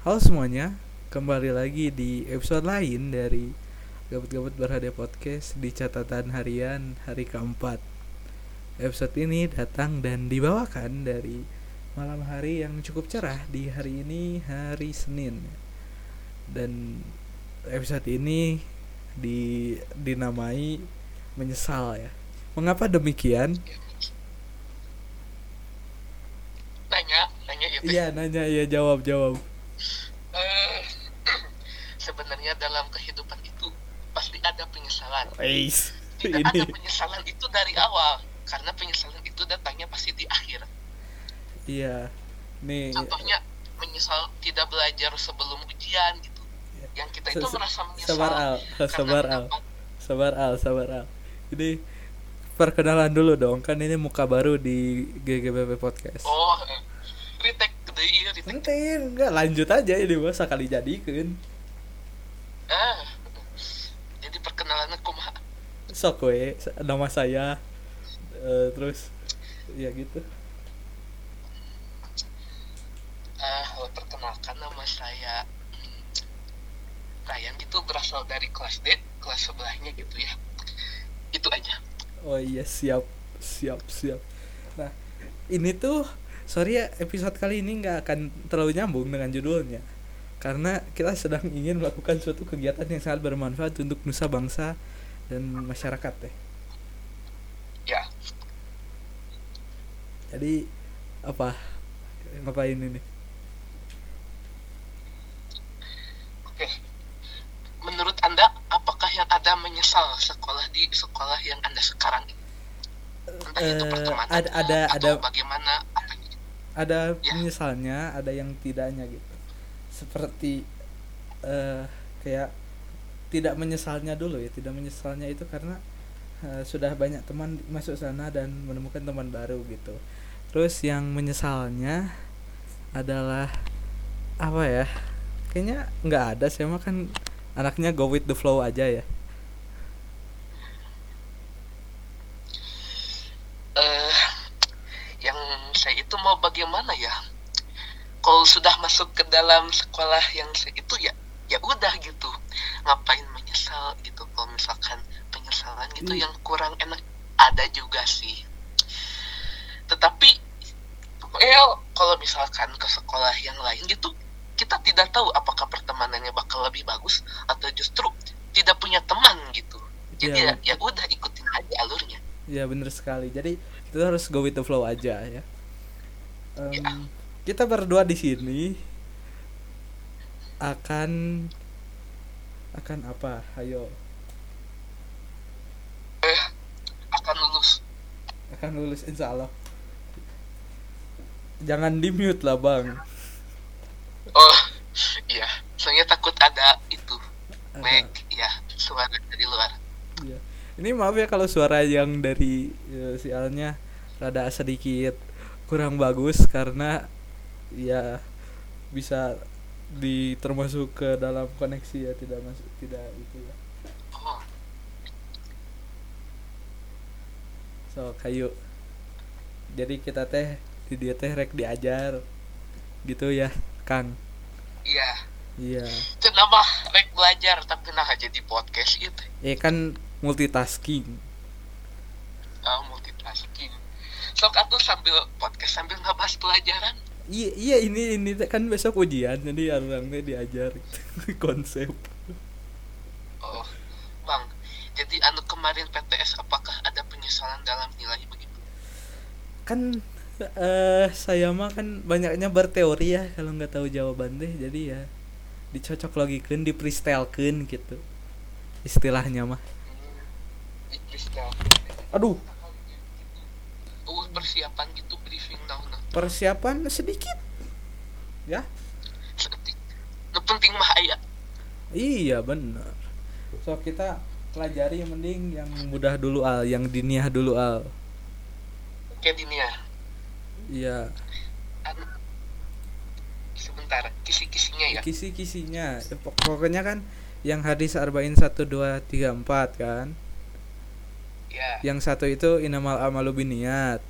Halo semuanya, kembali lagi di episode lain dari Gabut-Gabut Berhadiah Podcast di catatan harian hari keempat. Episode ini datang dan dibawakan dari malam hari yang cukup cerah di hari ini hari Senin. Dan episode ini di dinamai menyesal ya. Mengapa demikian? nanya nanya itu Iya nanya iya jawab jawab Eh, sebenarnya dalam kehidupan itu pasti ada penyesalan Eis. Tidak ada ini penyesalan itu dari awal. Karena penyesalan itu datangnya pasti di akhir. Iya. Nih. Contohnya menyesal tidak belajar sebelum ujian gitu. Yang kita itu Se- merasa menyesal sabar al. sabar al. sabar al. Sabar al. Ini perkenalan dulu dong. Kan ini muka baru di GGBP podcast. Oh retake gede iya retake. Penting enggak lanjut aja ini mah sekali jadikan. Ah jadi sok we. Nama saya eh, terus ya gitu. Ah, perkenalkan nama saya hmm, Ryan itu berasal dari kelas D, kelas sebelahnya gitu ya. Itu aja. oh iya siap siap siap. Nah ini tuh sorry ya episode kali ini nggak akan terlalu nyambung dengan judulnya. Karena kita sedang ingin melakukan suatu kegiatan yang sangat bermanfaat untuk nusa bangsa dan masyarakat deh Ya, jadi apa ngapain ini oke. Menurut Anda, apakah yang ada menyesal sekolah di sekolah yang Anda sekarang ini? Entah itu Eh, pertemanan ada ada atau ada bagaimana gitu. ada Ya. ada yang tidaknya gitu seperti eh kayak tidak menyesalnya dulu ya tidak menyesalnya itu karena eh, sudah banyak teman masuk sana dan menemukan teman baru gitu terus yang menyesalnya adalah apa ya kayaknya nggak ada saya mah kan anaknya go with the flow aja ya Eh, yang saya itu mau bagaimana ya? Kalau sudah masuk ke dalam sekolah yang itu ya ya udah gitu. Ngapain menyesal gitu kalau misalkan penyesalan gitu Iya. yang kurang enak ada juga sih. Tetapi well, kalau misalkan ke sekolah yang lain gitu kita tidak tahu apakah pertemanannya bakal lebih bagus atau justru tidak punya teman gitu. Jadi Iya. ya, ya udah ikutin aja alurnya. Ya bener sekali. Jadi kita harus go with the flow aja ya. Em, Ya. Kita berdua di sini akan akan apa? Ayo, Eh, akan lulus. akan lulus insya Allah. Jangan di mute lah bang. Oh, iya. Soalnya takut ada itu. Ada. Ya, suara dari luar. Iya. Ini maaf ya kalau suara yang dari eh, sialnya rada sedikit kurang bagus karena ya bisa di termasuk ke dalam koneksi ya tidak masuk tidak itu ya. Oh, So kayu. Jadi kita teh di dia teh rek diajar gitu ya, Kang. iya. Iya. Kenapa rek belajar tapi nah jadi podcast itu? Ya kan multitasking. Ah, multitasking. Sok atuh sambil podcast sambil ngebahas pelajaran. Iya, iya ini ini kan besok ujian jadi orangnya diajar konsep. Oh, Bang. Jadi anu kemarin PTS apakah ada penyesalan dalam nilai begitu? Kan eh saya mah kan banyaknya berteori ya kalau nggak tahu jawaban deh jadi ya dicocok logikeun di freestylekeun gitu istilahnya mah aduh Oh, persiapan gitu. Persiapan sedikit ya. Nu penting mah aya. Iya bener So kita pelajari yang mending yang mudah dulu al, yang diniah dulu al. Kayak dini ya. Iya. Sebentar, kisi-kisinya ya. Kisi-kisinya, Ya, pok- pokoknya kan yang hadis arba'in satu dua tiga empat kan. Ya. Yang satu itu inamal amalu biniat.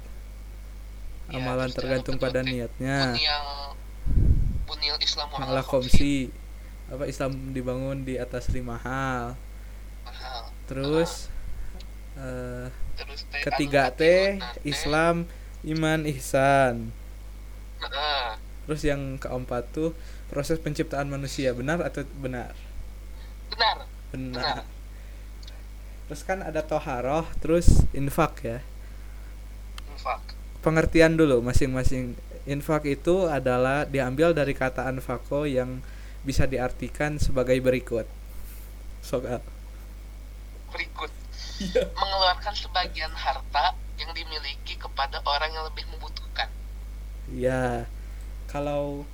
Ya, Amalan tergantung pada niatnya. Bunil Islam ala komsi apa Islam dibangun di atas lima hal. Mahal. Terus eh, terus ketiga anu teh katiun, nah. Islam iman ihsan. Terus yang keempat tuh proses penciptaan manusia. Benar atau benar. Benar. Benar. Terus kan ada toharoh terus infak ya. Infak pengertian dulu masing-masing infak itu adalah diambil dari kata anfako yang bisa diartikan sebagai berikut. Soal berikut. Iya. mengeluarkan sebagian harta yang dimiliki kepada orang yang lebih membutuhkan. Ya kalau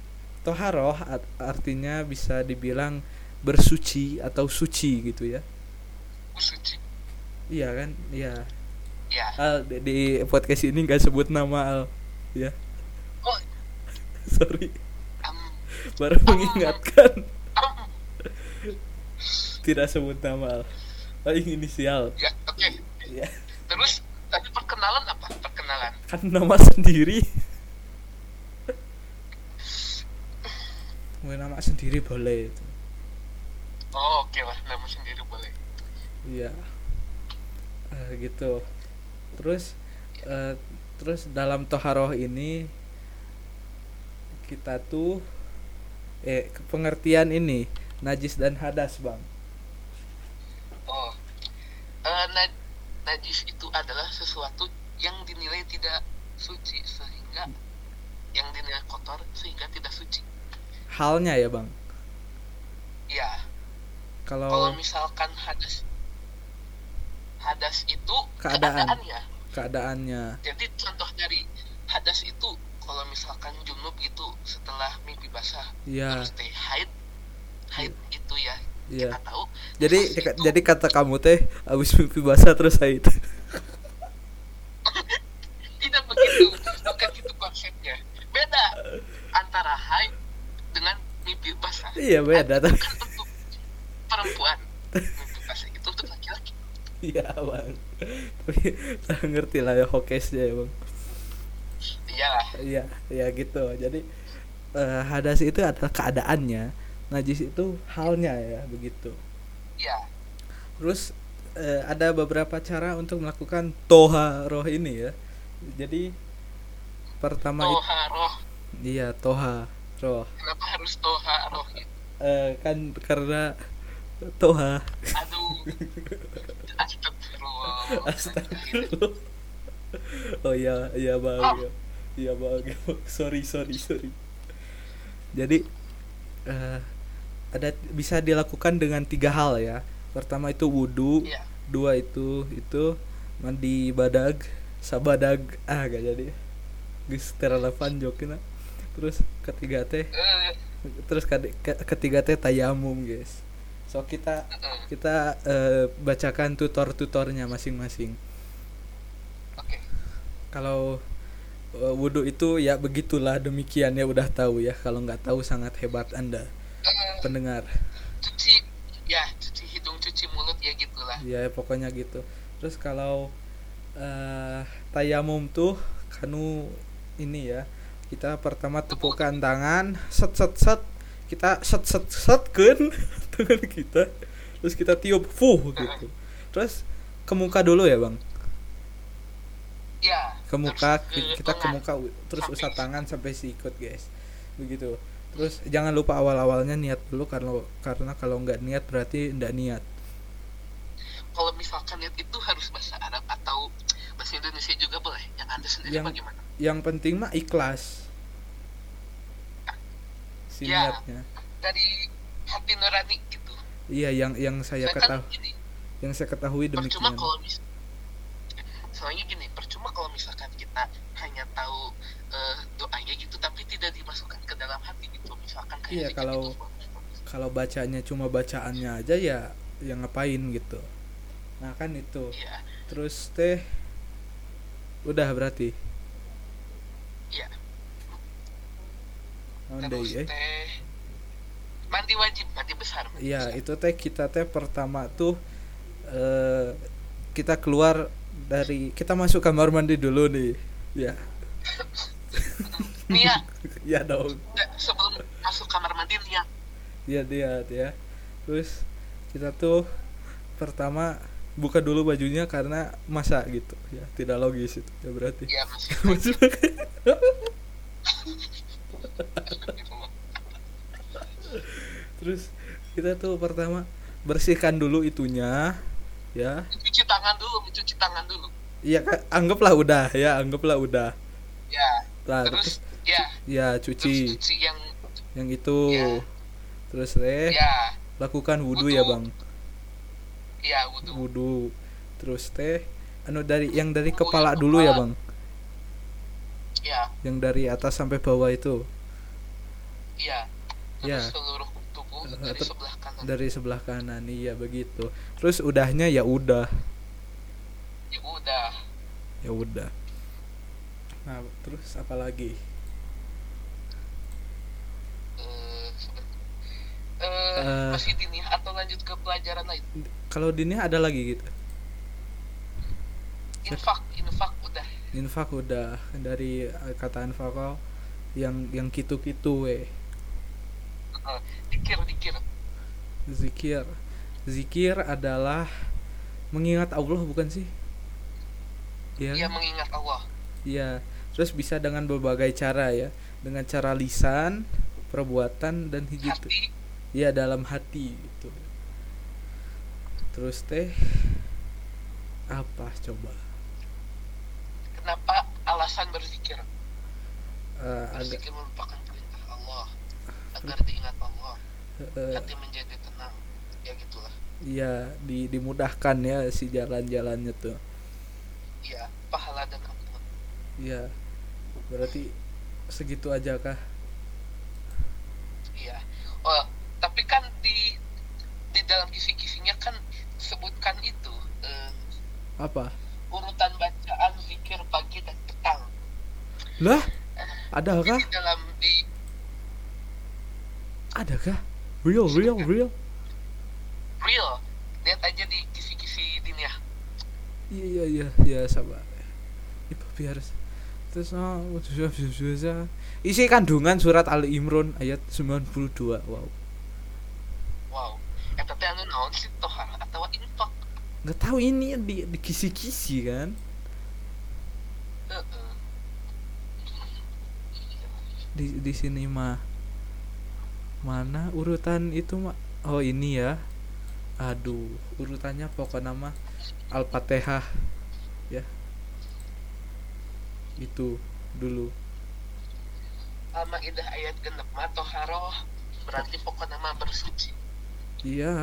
toharoh art- artinya bisa dibilang bersuci atau suci gitu ya. Suci iya kan? Iya ya. Al di, di podcast ini nggak sebut nama Al. Ya. Oh. Sorry. Am, baru mengingatkan. Am. tidak sebut nama Al. Paling inisial ya oke. Ya. Terus tadi perkenalan apa? Perkenalan. Kan nama sendiri. Mau nama sendiri boleh. Itu oh oke lah. Nama sendiri boleh. Iya. Eh, gitu terus eh, terus dalam toharoh ini kita tuh eh pengertian ini najis dan hadas bang. Oh Eh, na- najis itu adalah sesuatu yang dinilai tidak suci sehingga yang dinilai kotor sehingga tidak suci. Halnya ya bang? Ya kalau kalau misalkan hadas hadas itu Keadaan. keadaannya. Keadaannya. Jadi contoh dari hadas itu kalau misalkan junub itu setelah mimpi basah ya terus teh haid. Haid itu ya iya. kita tahu. Jadi itu- jadi kata kamu teh abis mimpi basah terus haid. Tidak begitu bukan itu konsepnya. Beda antara haid dengan mimpi basah. Iya beda tapi kan untuk perempuan. Mimpi basah itu untuk laki-laki iya bang. Tapi tak ngerti lah ya hokesnya ya bang. Iya iya iya gitu. Jadi eh, hadas itu adalah keadaannya. Najis itu halnya ya begitu. Iya. Terus eh, ada beberapa cara untuk melakukan toha roh ini ya. Jadi pertama itu toha roh. Iya toha roh. Kenapa harus toha roh gitu? Eh, kan karena toha. Aduh astagfirullah. Oh iya, iya bang, iya, iya bang. sorry, sorry, sorry. Jadi eh, ada bisa dilakukan dengan tiga hal ya. Pertama itu wudhu, iya dua itu itu mandi badag, sabadag ah gak jadi. Gus terrelevan jokina. Terus ketiga teh, Eh, terus ketiga teh tayamum guys. So kita eh, kita eh, bacakan tutor-tutornya masing-masing. oke. Kalau uh, wudhu itu ya begitulah demikian ya udah tahu ya. Kalau nggak tahu sangat hebat anda Eh, pendengar. Cuci ya cuci hidung cuci mulut ya gitulah. Ya pokoknya gitu. Terus kalau uh, tayamum tuh kanu ini ya kita pertama tepukan tangan set set set kita set set set kan tangan kita. Terus kita tiup fuh gitu. Terus ke muka dulu ya bang? Ya ke muka kita ke muka terus usah tangan sampai sikut guys. Begitu. Terus jangan lupa awal awalnya niat dulu karena karena kalau nggak niat berarti nggak niat. Kalau misalkan niat itu harus bahasa Arab atau bahasa Indonesia juga boleh? Yang anda sendiri Yang- bagaimana yang penting mah ikhlas si Ya. niatnya. dari hati nurani gitu. Iya yang yang saya kan ketahui gini yang saya ketahui percuma demikian. kalau mis soalnya gini percuma kalau misalkan kita hanya tahu eh, doanya gitu tapi tidak dimasukkan ke dalam hati gitu. Misalkan kayak Iya, zikir kalau- itu bagus, bagus. kalau bacanya cuma bacaannya aja ya yang ngapain gitu. Nah kan itu. Iya. Terus teh udah berarti iya Naon terus deui, eh? teh mandi wajib mandi besar. Iya, itu teh kita teh pertama tuh eh kita keluar dari kita masuk kamar mandi dulu nih. Ya. nih ya dong. Sebelum masuk kamar mandi ya Iya lihat ya terus kita tuh pertama buka dulu bajunya karena masa gitu ya. Tidak logis itu ya berarti. Ya masih terus kita tuh pertama bersihkan dulu itunya ya. Mencuci tangan dulu mencuci tangan dulu. Iya kan anggaplah udah ya. Anggaplah udah. Ya. Lah terus terus ya. Ya terus cuci cuci yang yang itu. Ya. terus deh ya. lakukan wudhu Wudu. ya bang. Ya wudhu wudhu terus teh anu dari yang dari Wudu kepala yang dulu ya kepala. bang. Ya. Yang dari atas sampai bawah itu ya Ya. seluruh tubuh dari ter- sebelah kanan. dari sebelah kanan iya begitu. Terus udahnya ya udah. Ya udah. Ya udah. Nah terus apa lagi? Eh, Eh. masih dini atau lanjut ke pelajaran lain? Kalau dini ada lagi gitu. Infak infak udah. Infak udah. Dari kata infakal yang yang kitu kitu weh Dikir dikir zikir. Zikir adalah mengingat Allah bukan sih? Iya kan? mengingat Allah. Iya, terus bisa dengan berbagai cara ya, dengan cara lisan, perbuatan dan hati. Iya dalam hati gitu. Terus teh apa coba? kenapa alasan berzikir? Agak berzikir merupakan perintah Allah agar diingat Allah eh, hati menjadi tenang ya gitulah iya di, dimudahkan ya si jalan-jalannya tuh. ya pahala dan ampun Iya. Berarti segitu aja kah? iya oh tapi kan di di dalam kisi-kisinya kan sebutkan itu eh, Apa? urutan bacaan zikir pagi dan petang Lah? Ada kah? di dalam di Ada kah? Real, real, real. real lihat aja di kisi-kisi dunia Iya iya iya iya sabar. Ini papi harus terus ah, susah susah susah. Isi kandungan surat Ali Imran ayat 92. Wow. wow eh tapi anu naon sih tohar atau infak Nggak tahu ini di di kisi-kisi kan. Di di sini mah mana urutan itu mah oh ini ya. Aduh urutannya pokoknya mah al-fatihah. Ya. Itu dulu. Al-Maidah ayat genep mah toharoh. Berarti pokoknya mah bersuci. Iya.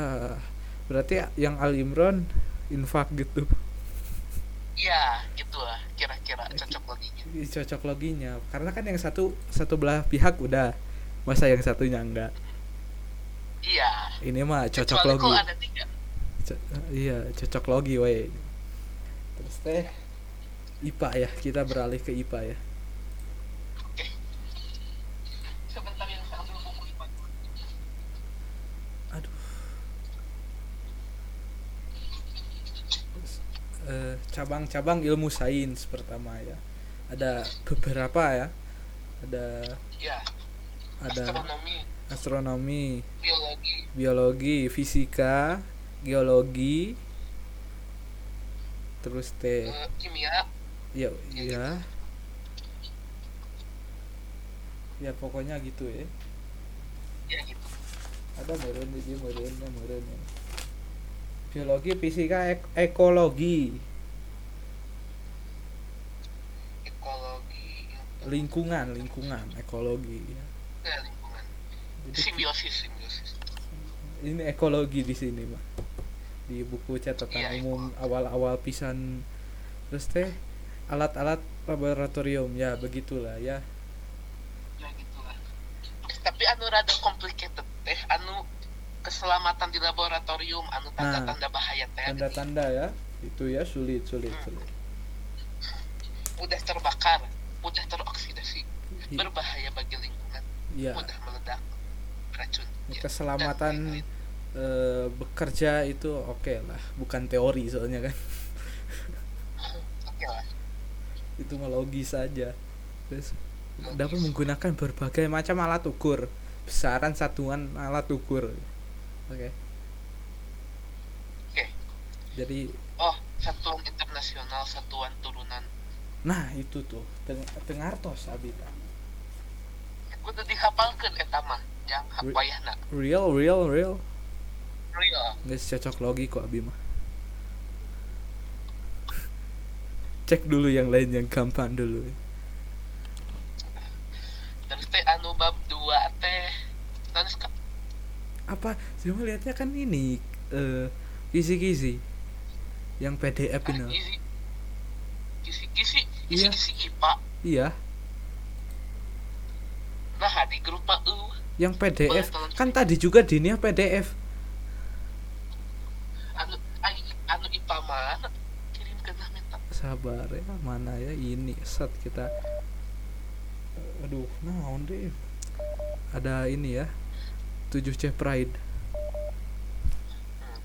Berarti yang al imron infak gitu. Iya gitu lah. Kira-kira cocok loginya. Ih, cocok loginya. Karena kan yang satu satu belah pihak udah masa yang satunya enggak? Iya. Ini mah cocok Kecuali logi. ada tiga. Co- iya cocok logi we terus teh IPA ya. Kita beralih ke IPA ya. Oke. Sebentar yang saya ambil buku IPA aduh. Eh, cabang-cabang ilmu sains pertama ya. Ada beberapa ya. Ada ya ada astronomi. Astronomi. Biologi. Biologi fisika geologi. Terus teh eh, kimia. Ya ya ya pokoknya gitu ya. Ya gitu. Ada meren di meren meren ya. biologi fisika ek- ekologi. Ekologi. Lingkungan lingkungan ekologi. ya. Ya lingkungan. Jadi simbiosis simbiosis. Ini ekologi di sini mah di buku catatan Iya, umum awal-awal pisan. Terus teh alat-alat laboratorium. Ya begitulah ya. Ya gitulah. Tapi anu rada complicated teh. Anu keselamatan di laboratorium anu tanda-tanda bahaya teh. tanda-tanda ya. Itu ya sulit sulit Hmm. sulit. Mudah terbakar mudah teroksidasi I- berbahaya bagi lingkungan ya mudah meledak racun. Ya. keselamatan eh, bekerja itu oke lah. Bukan teori soalnya kan. Oke lah. Itu mah logis saja terus dapat menggunakan berbagai macam alat ukur? Besaran satuan alat ukur. Oke. Oke. jadi Oh, satuan internasional, satuan turunan. nah itu tuh. Teng tengartos abita Udah dihafalkan eta mah. Jangan Wi- wayahna. real real real Real. nggak cocok logi kok abi mah cek dulu yang lain yang gampang dulu Terus teh anu bab 2 teh. Terus ka- apa cuma lihatnya kan ini eh kisi-kisi yang PDF ah, ini isi kisi-kisi Iya. kisi-kisi IPA. iya Nah, di grup uh. yang PDF kan tadi juga dini PDF anu anu IPA mana? Kirim ke nah minta. sabar ya mana ya ini set kita aduh naon deh ada ini ya 7C Pride Hmm.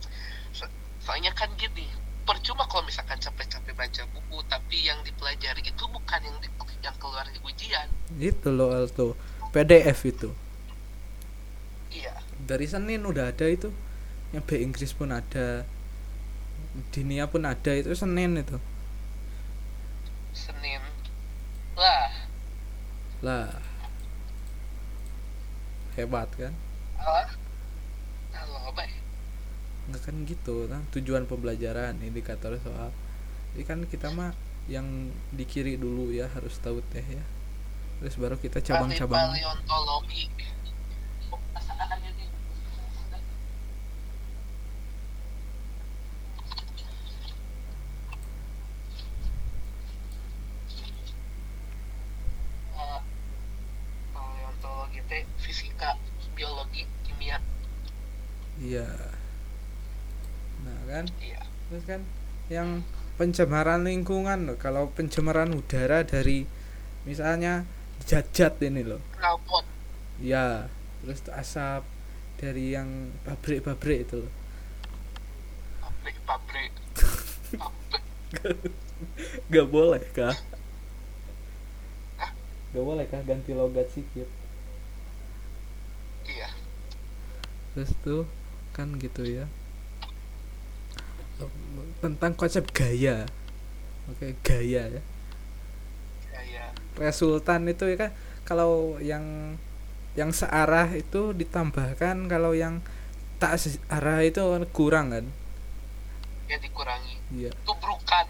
So- soalnya kan gini, percuma kalau misalkan capek-capek baca buku, tapi yang dipelajari itu bukan yang di, yang keluar di ujian. itu loh Alto PDF itu. Iya. dari Senin udah ada itu. Yang B Inggris pun ada. Dinia pun ada. Itu Senin itu. Senin. Lah, lah. Hebat kan? Alah. Halo, baik. nggak kan gitu kan? Tujuan pembelajaran indikator soal. Jadi kan kita mah yang di kiri dulu ya harus tahu teh ya terus baru kita cabang-cabang fisika, biologi, kimia. iya nah kan Iya. terus kan yang pencemaran lingkungan loh kalau pencemaran udara dari misalnya jajat ini loh. Knalpot. ya terus asap dari yang pabrik-pabrik itu loh. Pabrik pabrik pabrik Gak boleh kah? Gak boleh kah ganti logat sikit? Iya. Terus tuh kan gitu ya. Tentang konsep gaya. Oke gaya ya iya. Resultan itu ya kan Kalau yang yang searah itu ditambahkan kalau yang tak searah itu kurang kan? Ya dikurangi. Iya. Tubrukan.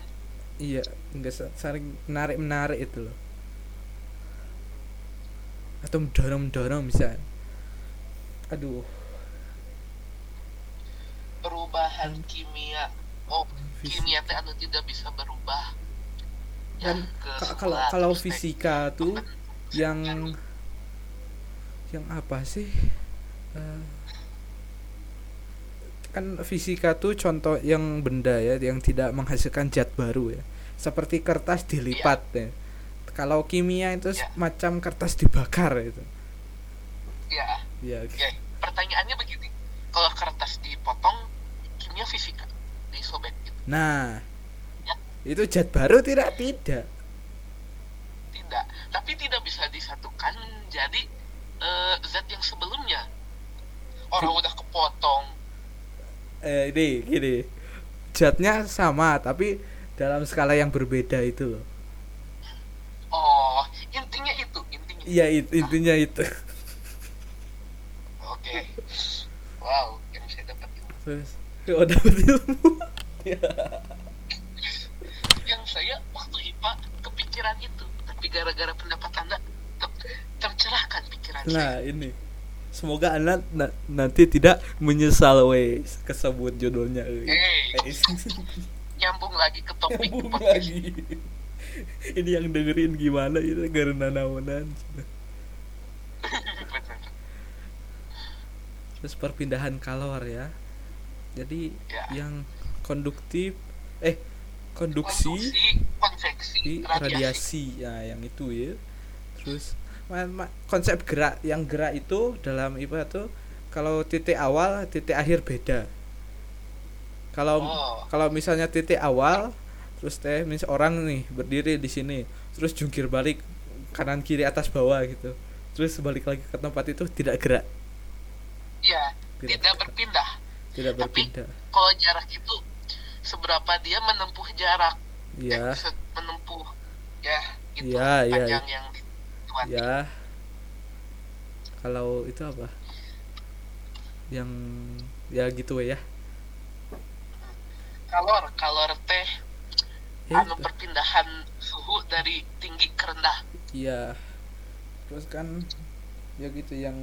Iya enggak saling menarik menarik itu loh. Atau mendorong mendorong bisa. Aduh. Perubahan kimia. Oh kimia teh anu tidak bisa berubah kan kalau kalau fisika tuh yang yang apa sih? Eh, kan fisika tuh contoh yang benda ya yang tidak menghasilkan zat baru ya. Seperti kertas dilipat ya. Kalau kimia itu Iya. macam kertas dibakar itu. Ya ya ya pertanyaannya begini. Kalau kertas dipotong kimia fisika disobek gitu. Nah Ya. Itu zat baru tidak? Tidak. Tidak. Tapi tidak bisa disatukan menjadi eh, zat yang sebelumnya. Orang udah kepotong. Eh ini gini. Zatnya sama tapi dalam skala yang berbeda itu loh. Oh intinya itu intinya. Iya it- intinya itu. Oke. Wow yang saya dapat ilmu. terus oh dapet ilmu. Yang saya waktu IPA kepikiran itu. Tapi gara-gara pendapat anda ter- tercerahkan pikiran nah saya. ini. Semoga anda na- nanti tidak menyesal wes kesebut judulnya euy. hey. Eh, nyambung lagi ke topik nyambung podcast lagi. Ini yang dengerin gimana itu karena naonan terus perpindahan kalor ya. Jadi Ya. yang konduktif eh konduksi. Konveksi di radiasi. radiasi. Ya yang itu ya. Terus konsep gerak yang gerak itu dalam IPA tuh kalau titik awal titik akhir beda. Kalau Oh. kalau misalnya titik awal terus teh mis orang nih berdiri di sini terus jungkir balik kanan kiri atas bawah gitu. Terus balik lagi ke tempat itu tidak gerak. Ya Tidak tidak berpindah. Tidak Tapi- berpindah. kalau jarak itu seberapa dia menempuh jarak. Ya eh, menempuh. Ya itu Iya, iya, panjang yang dilewati ya kalau itu apa? Yang ya gitu ya. Kalor kalor teh ya anu perpindahan suhu dari tinggi ke rendah. Iya. Terus kan ya gitu yang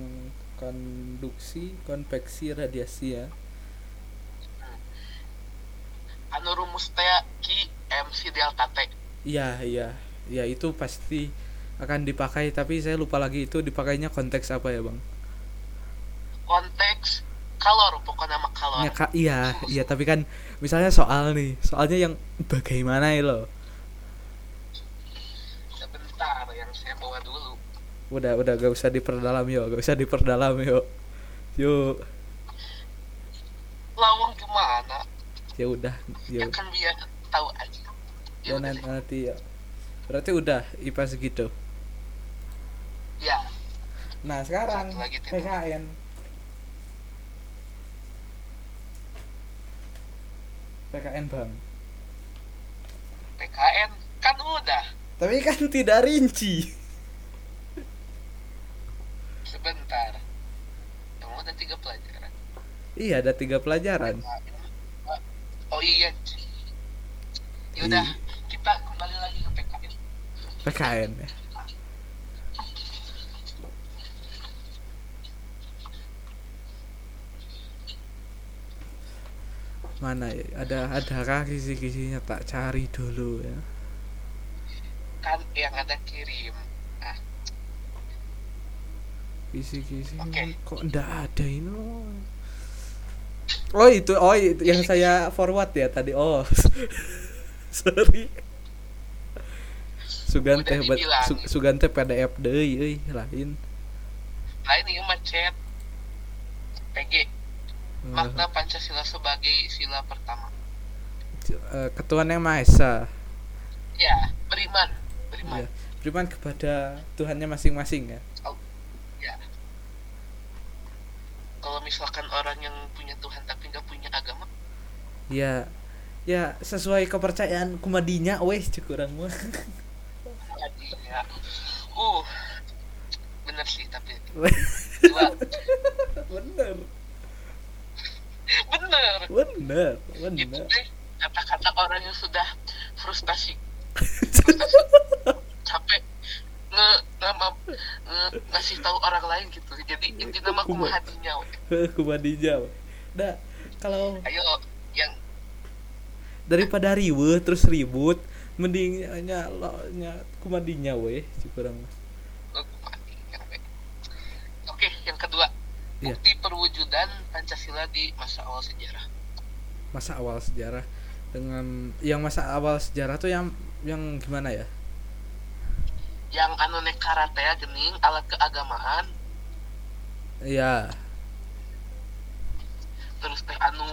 konduksi konveksi radiasi ya anu rumus teh ki mc delta t iya iya. Ya itu pasti akan dipakai tapi saya lupa lagi itu dipakainya konteks apa ya bang? Konteks kalor pokoknya nama kalor. Ya, Kak, iya iya tapi kan misalnya soal nih soalnya yang bagaimana ya loh? Sebentar yang saya bawa dulu. Udah udah gak usah diperdalam yuk gak usah diperdalam yuk. Yuk. Lawang gimana ya udah ya kan biar tahu aja. Ya ya nanti, ya. Berarti udah IPA segitu? Ya. Nah sekarang. PKN PKN bang. PKN kan udah. Tapi kan tidak rinci. Sebentar. Emang udah tiga pelajaran. Iya ada tiga pelajaran oh iya yaudah Iya. kita kembali lagi ke PKN PKN ya. Mana ya? Ada adakah kisi-kisinya tak cari dulu ya. Kan yang ada kirim. Nah kisi-kisi Oke. kok ndak ada ini loh. Oh itu oh itu yang saya forward ya tadi. Oh sorry. Sugante dibilang. Su- Sugante PDF deui euy lain. Lain ini mah chat. PG makna Pancasila sebagai sila pertama. Eh, ketuhanan yang maha esa ya beriman beriman. Ya. beriman kepada Tuhannya masing-masing ya kalau misalkan orang yang punya Tuhan tapi nggak punya agama? Ya ya sesuai kepercayaan kumadinya wes cek urang mah ya uh bener sih tapi dua. Bener. Bener. Bener itu bener. deh kata-kata orang yang sudah frustasi. Capek nge, nama nge, ngasih tahu orang lain gitu. Jadi inti nama kumadinya we. Dah, kalau ayo yang daripada riweuh terus ribut mending nya lo nya kumadinya weh cek urang mah eh, kumahadinya we. oke yang kedua. Iya. bukti perwujudan Pancasila di masa awal sejarah. Masa awal sejarah dengan yang masa awal sejarah tuh yang yang gimana ya yang anu nek karate gening alat keagamaan ya terus teh anu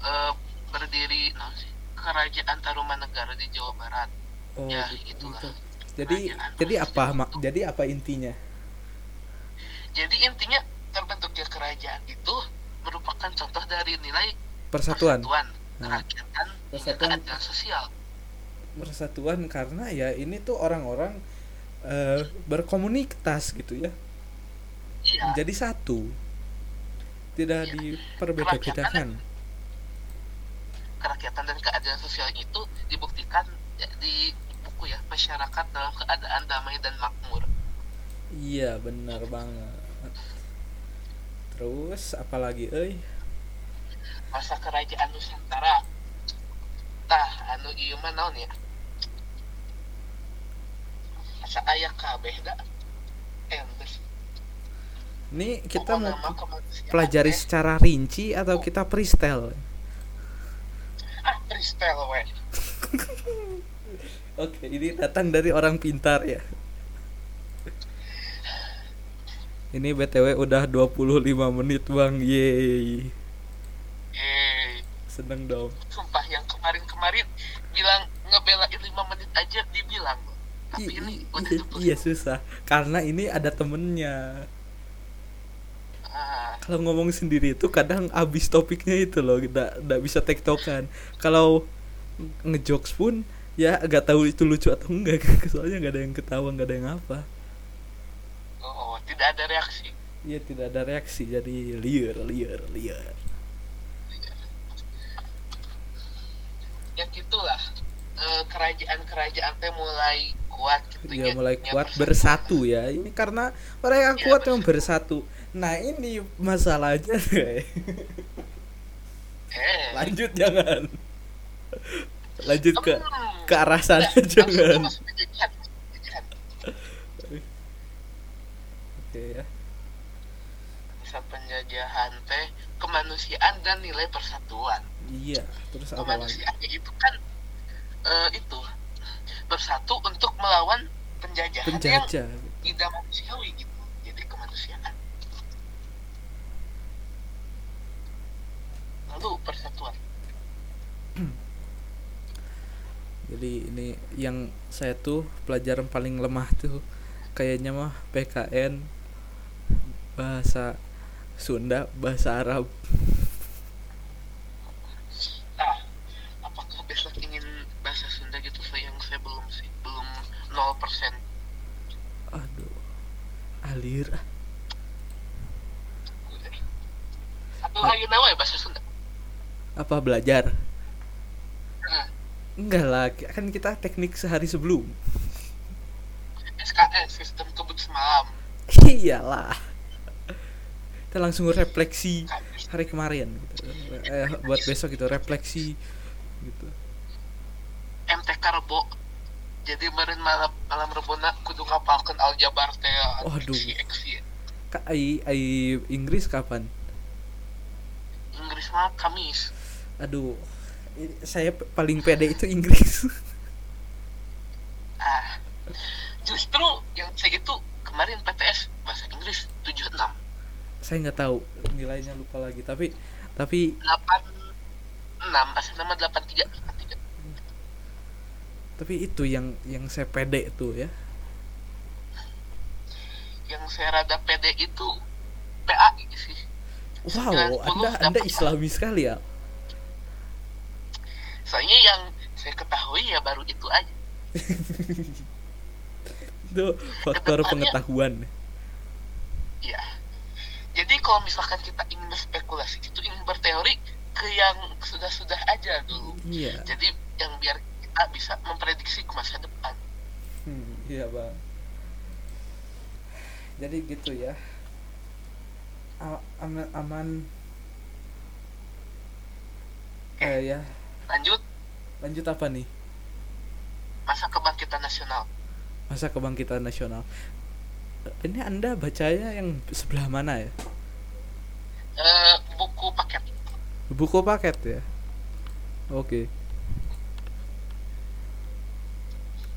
eh, berdiri nah, sih, kerajaan Tarumanegara di Jawa Barat oh Ya, gitu. itulah. jadi Kerajaan jadi apa mak jadi apa intinya jadi intinya terbentuknya kerajaan itu merupakan contoh dari nilai persatuan persatuan Nah. kerakyatan Persatuan. keadilan sosial persatuan karena ya ini tuh orang-orang eh, berkomunitas gitu ya. Iya. Menjadi satu. Tidak Iya. diperbeda-bedakan kerakyatan dan keadilan sosial itu dibuktikan ya, di buku ya masyarakat dalam keadaan damai dan makmur. Iya benar banget. Terus apalagi euy? Masa kerajaan Nusantara. Tah anu ieu mah naon ya masa aya kabeh da endes ini kita mau pelajari secara rinci atau kita freestyle? Ah freestyle we. Oke ini datang dari orang pintar ya. Ini btw udah 25 menit bang. Yeay. Eh seneng dong. Sumpah yang kemarin-kemarin bilang ngebelain 5 menit aja dibilang tapi I- ini i- iya, tebus iya susah. Karena ini ada temennya. Ah, kalau ngomong sendiri itu kadang abis topiknya itu loh tidak tidak bisa tektokan. Kalau ngejokes pun ya agak tahu itu lucu atau enggak. Soalnya nggak ada yang ketawa nggak ada yang apa. Oh tidak ada reaksi. Iya tidak ada reaksi. Jadi liar liar. Liar. Ya gitulah Eh, kerajaan-kerajaan teh mulai kuat gitu ya mulai nya kuat persatuan. bersatu ya. Ini karena mereka Iya, kuat bersatu. yang bersatu. Nah ini masalahnya eh. Lanjut jangan. Lanjut ke Hmm. ke arah sana Nggak, jangan. oke ya. Masa penjajahan teh kemanusiaan dan nilai persatuan. Iya terus apa kemanusiaan ya itu kan eh, itu bersatu untuk melawan penjajahan yang penjajah. tidak manusiawi gitu jadi kemanusiaan. Lalu persatuan. Jadi ini yang saya tuh pelajaran paling lemah tuh kayaknya mah PKN bahasa Sunda bahasa Arab nah apakah besok ingin bahasa Sunda gitu saya yang saya belum sih belum 0% aduh alir. Atau ayo nawa ya bahasa Sunda apa belajar? Nah, enggak lah kan kita teknik sehari sebelum. SKS sistem kebut semalam. Iyalah. Kita langsung refleksi hari kemarin gitu. eh, buat besok gitu refleksi gitu. MTK rebo jadi kemarin malam malam rebona kudu ngapalkan aljabar teh Waduh. si X ya. Kak, ai, ai Inggris kapan? Inggris mah Kamis. Aduh saya paling pede itu Inggris. Ah justru yang saya itu kemarin PTS bahasa Inggris 76 saya nggak tahu nilainya lupa lagi tapi tapi 86 asal nama 83 83 tapi itu yang yang saya pede tuh ya. Yang saya rada pede itu PAI sih. Wow 90 anda anda dapat. Islami sekali ya? Soalnya yang saya ketahui ya baru itu aja. Itu faktor Kedepannya- pengetahuan. Ya jadi kalau misalkan kita ingin berspekulasi itu ingin berteori ke yang sudah-sudah aja dulu. Iya. Jadi yang biar kita bisa memprediksi ke masa depan. Hmm, iya bang. Jadi gitu ya. Aman. Aman eh ya. Lanjut. Lanjut apa nih? Masa kebangkitan nasional. Masa kebangkitan nasional. Eh, ini anda bacanya yang sebelah mana ya? Eh, buku paket. Buku paket ya? Oke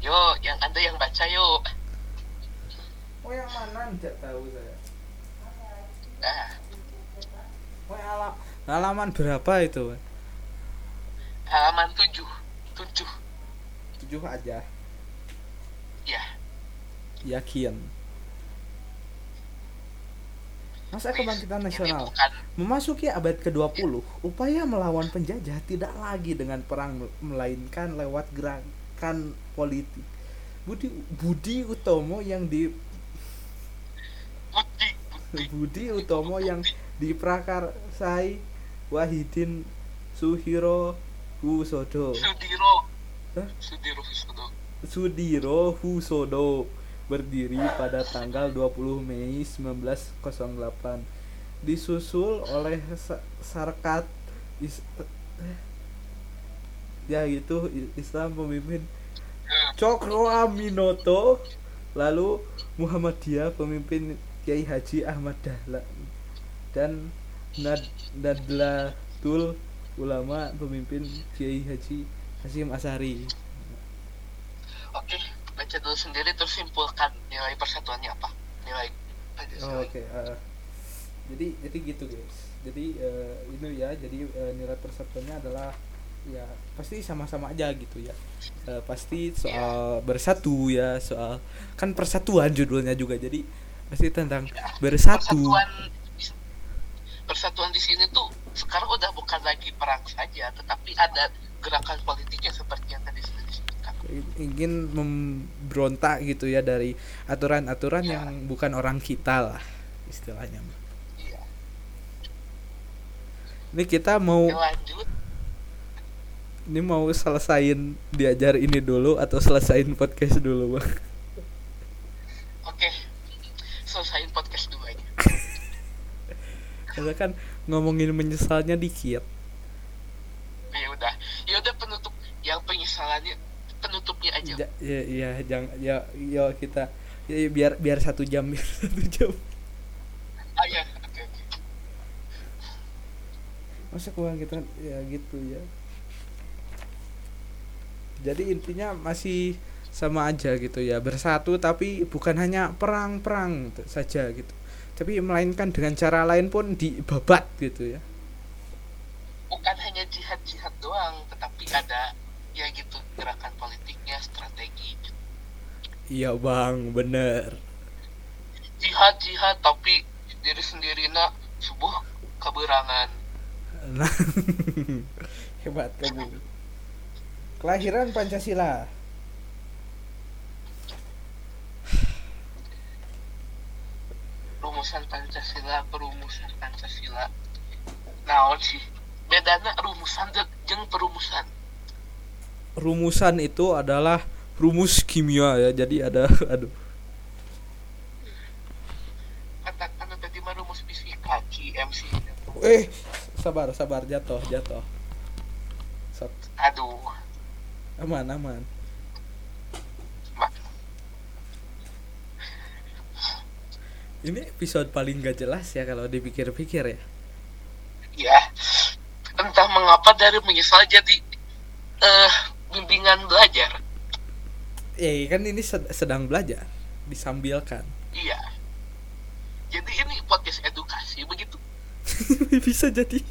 yo yang anda yang baca yo oh yang mana? Tidak tahu saya. Nah oh ala halaman berapa itu? Halaman 7 7 tujuh aja. Ya. Yakin masa kebangkitan nasional? Memasuki abad ke-20, upaya melawan penjajah tidak lagi dengan perang melainkan lewat gerakan politik. Budi Budi Utomo yang di Budi Utomo yang diprakarsai Wahidin Suhiro Husodo Sudiro? Sudiro Husodo Sudiro Husodo berdiri pada tanggal 20 Mei 1908 disusul oleh Sa- Sarkat Is- ya gitu I- Islam pemimpin Cokro Aminoto lalu Muhammadiyah pemimpin Kiai Haji Ahmad Dahlan dan Nad Nadlatul ulama pemimpin Kiai Haji Hasyim Asari. Oke baca dulu sendiri terus simpulkan nilai persatuannya apa nilai Oh, Oke, eh, jadi jadi gitu guys. Jadi eh, ini ya, jadi eh, nilai persatuannya adalah ya pasti sama-sama aja gitu ya. Eh, pasti soal bersatu ya soal kan persatuan judulnya juga jadi pasti tentang bersatu. persatuan persatuan di sini tuh sekarang udah bukan lagi perang saja tetapi ada gerakan politiknya seperti yang tadi sudah disebutkan. Ingin memberontak gitu ya dari aturan-aturan Ya. yang bukan orang kita lah istilahnya. Iya. Ini kita mau lanjut ini mau selesain diajar ini dulu atau selesain podcast dulu bang? Oke selesaiin podcast dulu aja. Karena kan ngomongin menyesalnya dikit. Ya udah. Ya udah penutup. Yang penyesalannya penutupnya aja. Ja- ya ya jangan ya ya kita ya, biar biar satu jam biar satu jam. Ah ya oke oke. Masa kurang kita ya gitu ya jadi intinya masih sama aja gitu ya bersatu tapi bukan hanya perang-perang saja gitu. Tapi melainkan dengan cara lain pun dibabat gitu ya. Bukan hanya jihad jihad doang tetapi ada ya gitu gerakan politiknya strategi iya bang bener. Jihad jihad tapi diri sendiri nak sebuah keberangan. Nah hebat kamu kelahiran pancasila. Rumusan pancasila perumusan pancasila. Naon sih? Bedana rumusan jeung- jeung perumusan. Rumusan itu adalah rumus kimia ya jadi ada aduh. Katakan tadi mah rumus fisika CMC eh sabar sabar jatuh jatuh. Sok, aduh aman aman. Ini episode paling gak jelas ya kalau dipikir-pikir ya. Ya entah mengapa dari menyesal jadi eh bimbingan belajar. Eh kan ini sed- sedang belajar disambilkan. Iya. Jadi ini podcast edukasi begitu. Bisa jadi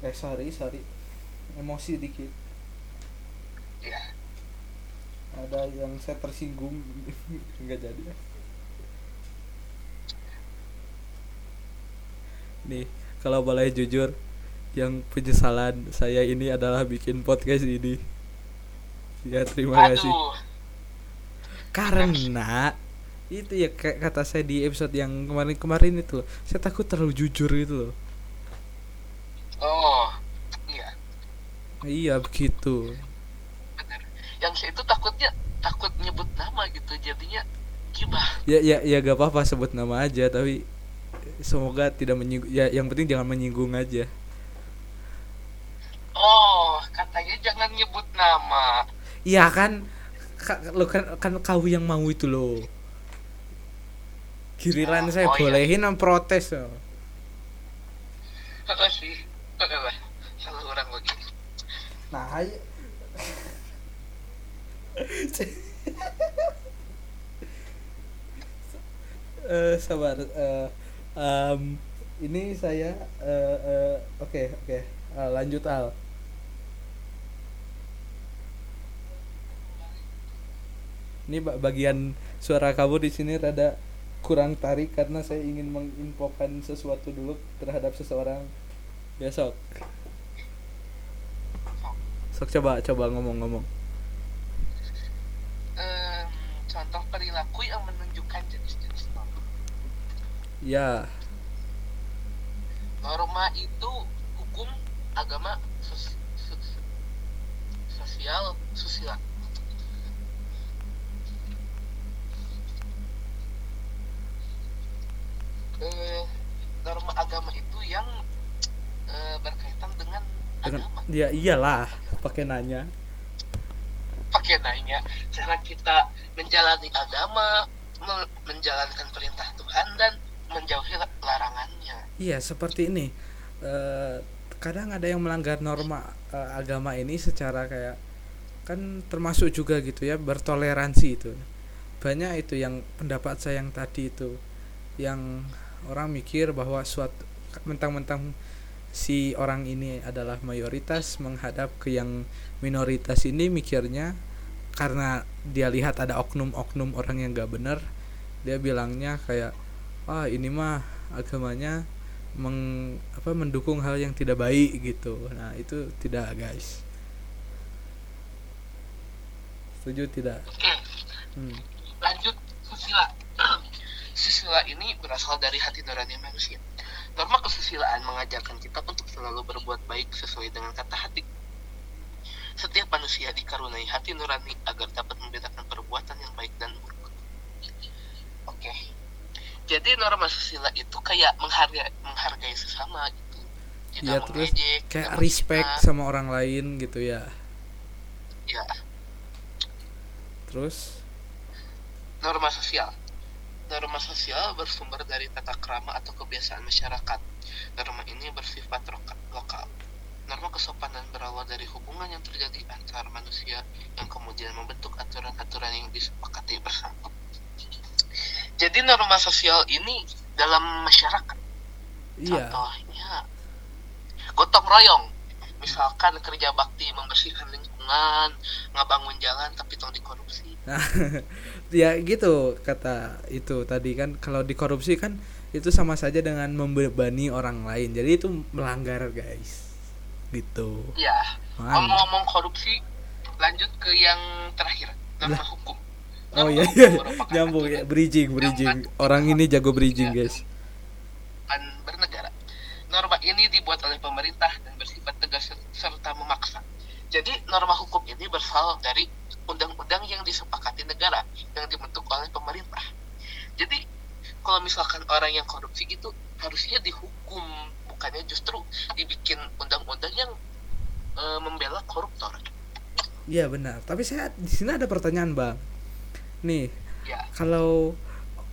oke sorry sorry. Emosi dikit. Ya ada yang saya tersinggung. Nggak jadi. Nih kalau boleh jujur yang penyesalan saya ini adalah bikin podcast ini. Ya terima kasih. Aduh karena itu ya kayak kata saya di episode yang kemarin-kemarin itu loh. Saya takut terlalu jujur itu loh. Oh iya begitu. Benar yang saya itu takutnya takut nyebut nama gitu jadinya gibah. Ya ya ya gak apa-apa sebut nama aja tapi semoga tidak menyinggung ya yang penting jangan menyinggung aja. Oh katanya jangan nyebut nama. Iya kan? Ka- lo kan kan kau yang mau itu loh giliran Oh, saya oh iya. bolehin am protes loh. Sih. Salah orang begini nah ayo. Eh sabar eh, em, ini saya eh, oke oke Eh, lanjut al. Ini ba- bagian suara kamu di sini rada kurang tarik karena saya ingin menginfokan sesuatu dulu terhadap seseorang. Besok sok coba coba ngomong-ngomong. Em, contoh perilaku yang menunjukkan jenis-jenis norma. Ya. Norma itu hukum agama sos- sos- sosial sosial. Eh, norma agama itu yang eh, berkaitan dengan dengan ya iyalah pakai nanya. Pakai nanya cara kita menjalani agama me- menjalankan perintah Tuhan dan menjauhi la- larangannya. Iya seperti ini. Eh, kadang ada yang melanggar norma eh, agama ini secara kayak kan termasuk juga gitu ya bertoleransi itu. Banyak itu yang pendapat saya yang tadi itu yang orang mikir bahwa suatu mentang-mentang si orang ini adalah mayoritas menghadap ke yang minoritas ini mikirnya karena dia lihat ada oknum-oknum orang yang gak benar dia bilangnya kayak wah ini mah agamanya meng, apa mendukung hal yang tidak baik gitu nah itu tidak guys setuju tidak Oke, hmm. lanjut susila. susila ini berasal dari hati nurani manusia. Norma kesusilaan mengajarkan kita untuk selalu berbuat baik sesuai dengan kata hati. Setiap manusia dikaruniai hati nurani agar dapat membedakan perbuatan yang baik dan buruk. Oke. Jadi norma susila itu kayak menghargai menghargai sesama gitu. Tidak ya terus mengejek, kayak respect menghina. sama orang lain gitu ya Ya, terus norma sosial. Norma sosial bersumber dari tata krama atau kebiasaan masyarakat. Norma ini bersifat lokal. Norma kesopanan berawal dari hubungan yang terjadi antar manusia yang kemudian membentuk aturan-aturan yang disepakati bersama. Jadi norma sosial ini dalam masyarakat. iya Contohnya gotong royong. Misalkan kerja bakti membersihkan lingkungan, ngebangun jalan tapi tong dikorupsi. Ya gitu kata itu tadi kan kalau dikorupsi kan itu sama saja dengan membebani orang lain. Jadi itu melanggar, guys. Gitu. Ya, ngomong-ngomong korupsi, lanjut ke yang terakhir, norma hukum. Oh Norma iya hukum iya merupakan nyambung ya bridging bridging. Orang ini jago bridging, guys. aturan bernegara. Norma ini dibuat oleh pemerintah dan bersifat tegas ser- serta memaksa. Jadi norma hukum ini berasal dari undang-undang yang disepakati negara yang dibentuk oleh pemerintah. Jadi kalau misalkan orang yang korupsi itu harusnya dihukum, bukannya justru dibikin undang-undang yang eh, membela koruptor. Iya benar. Tapi saya di sini ada pertanyaan, Bang. Nih, Ya, kalau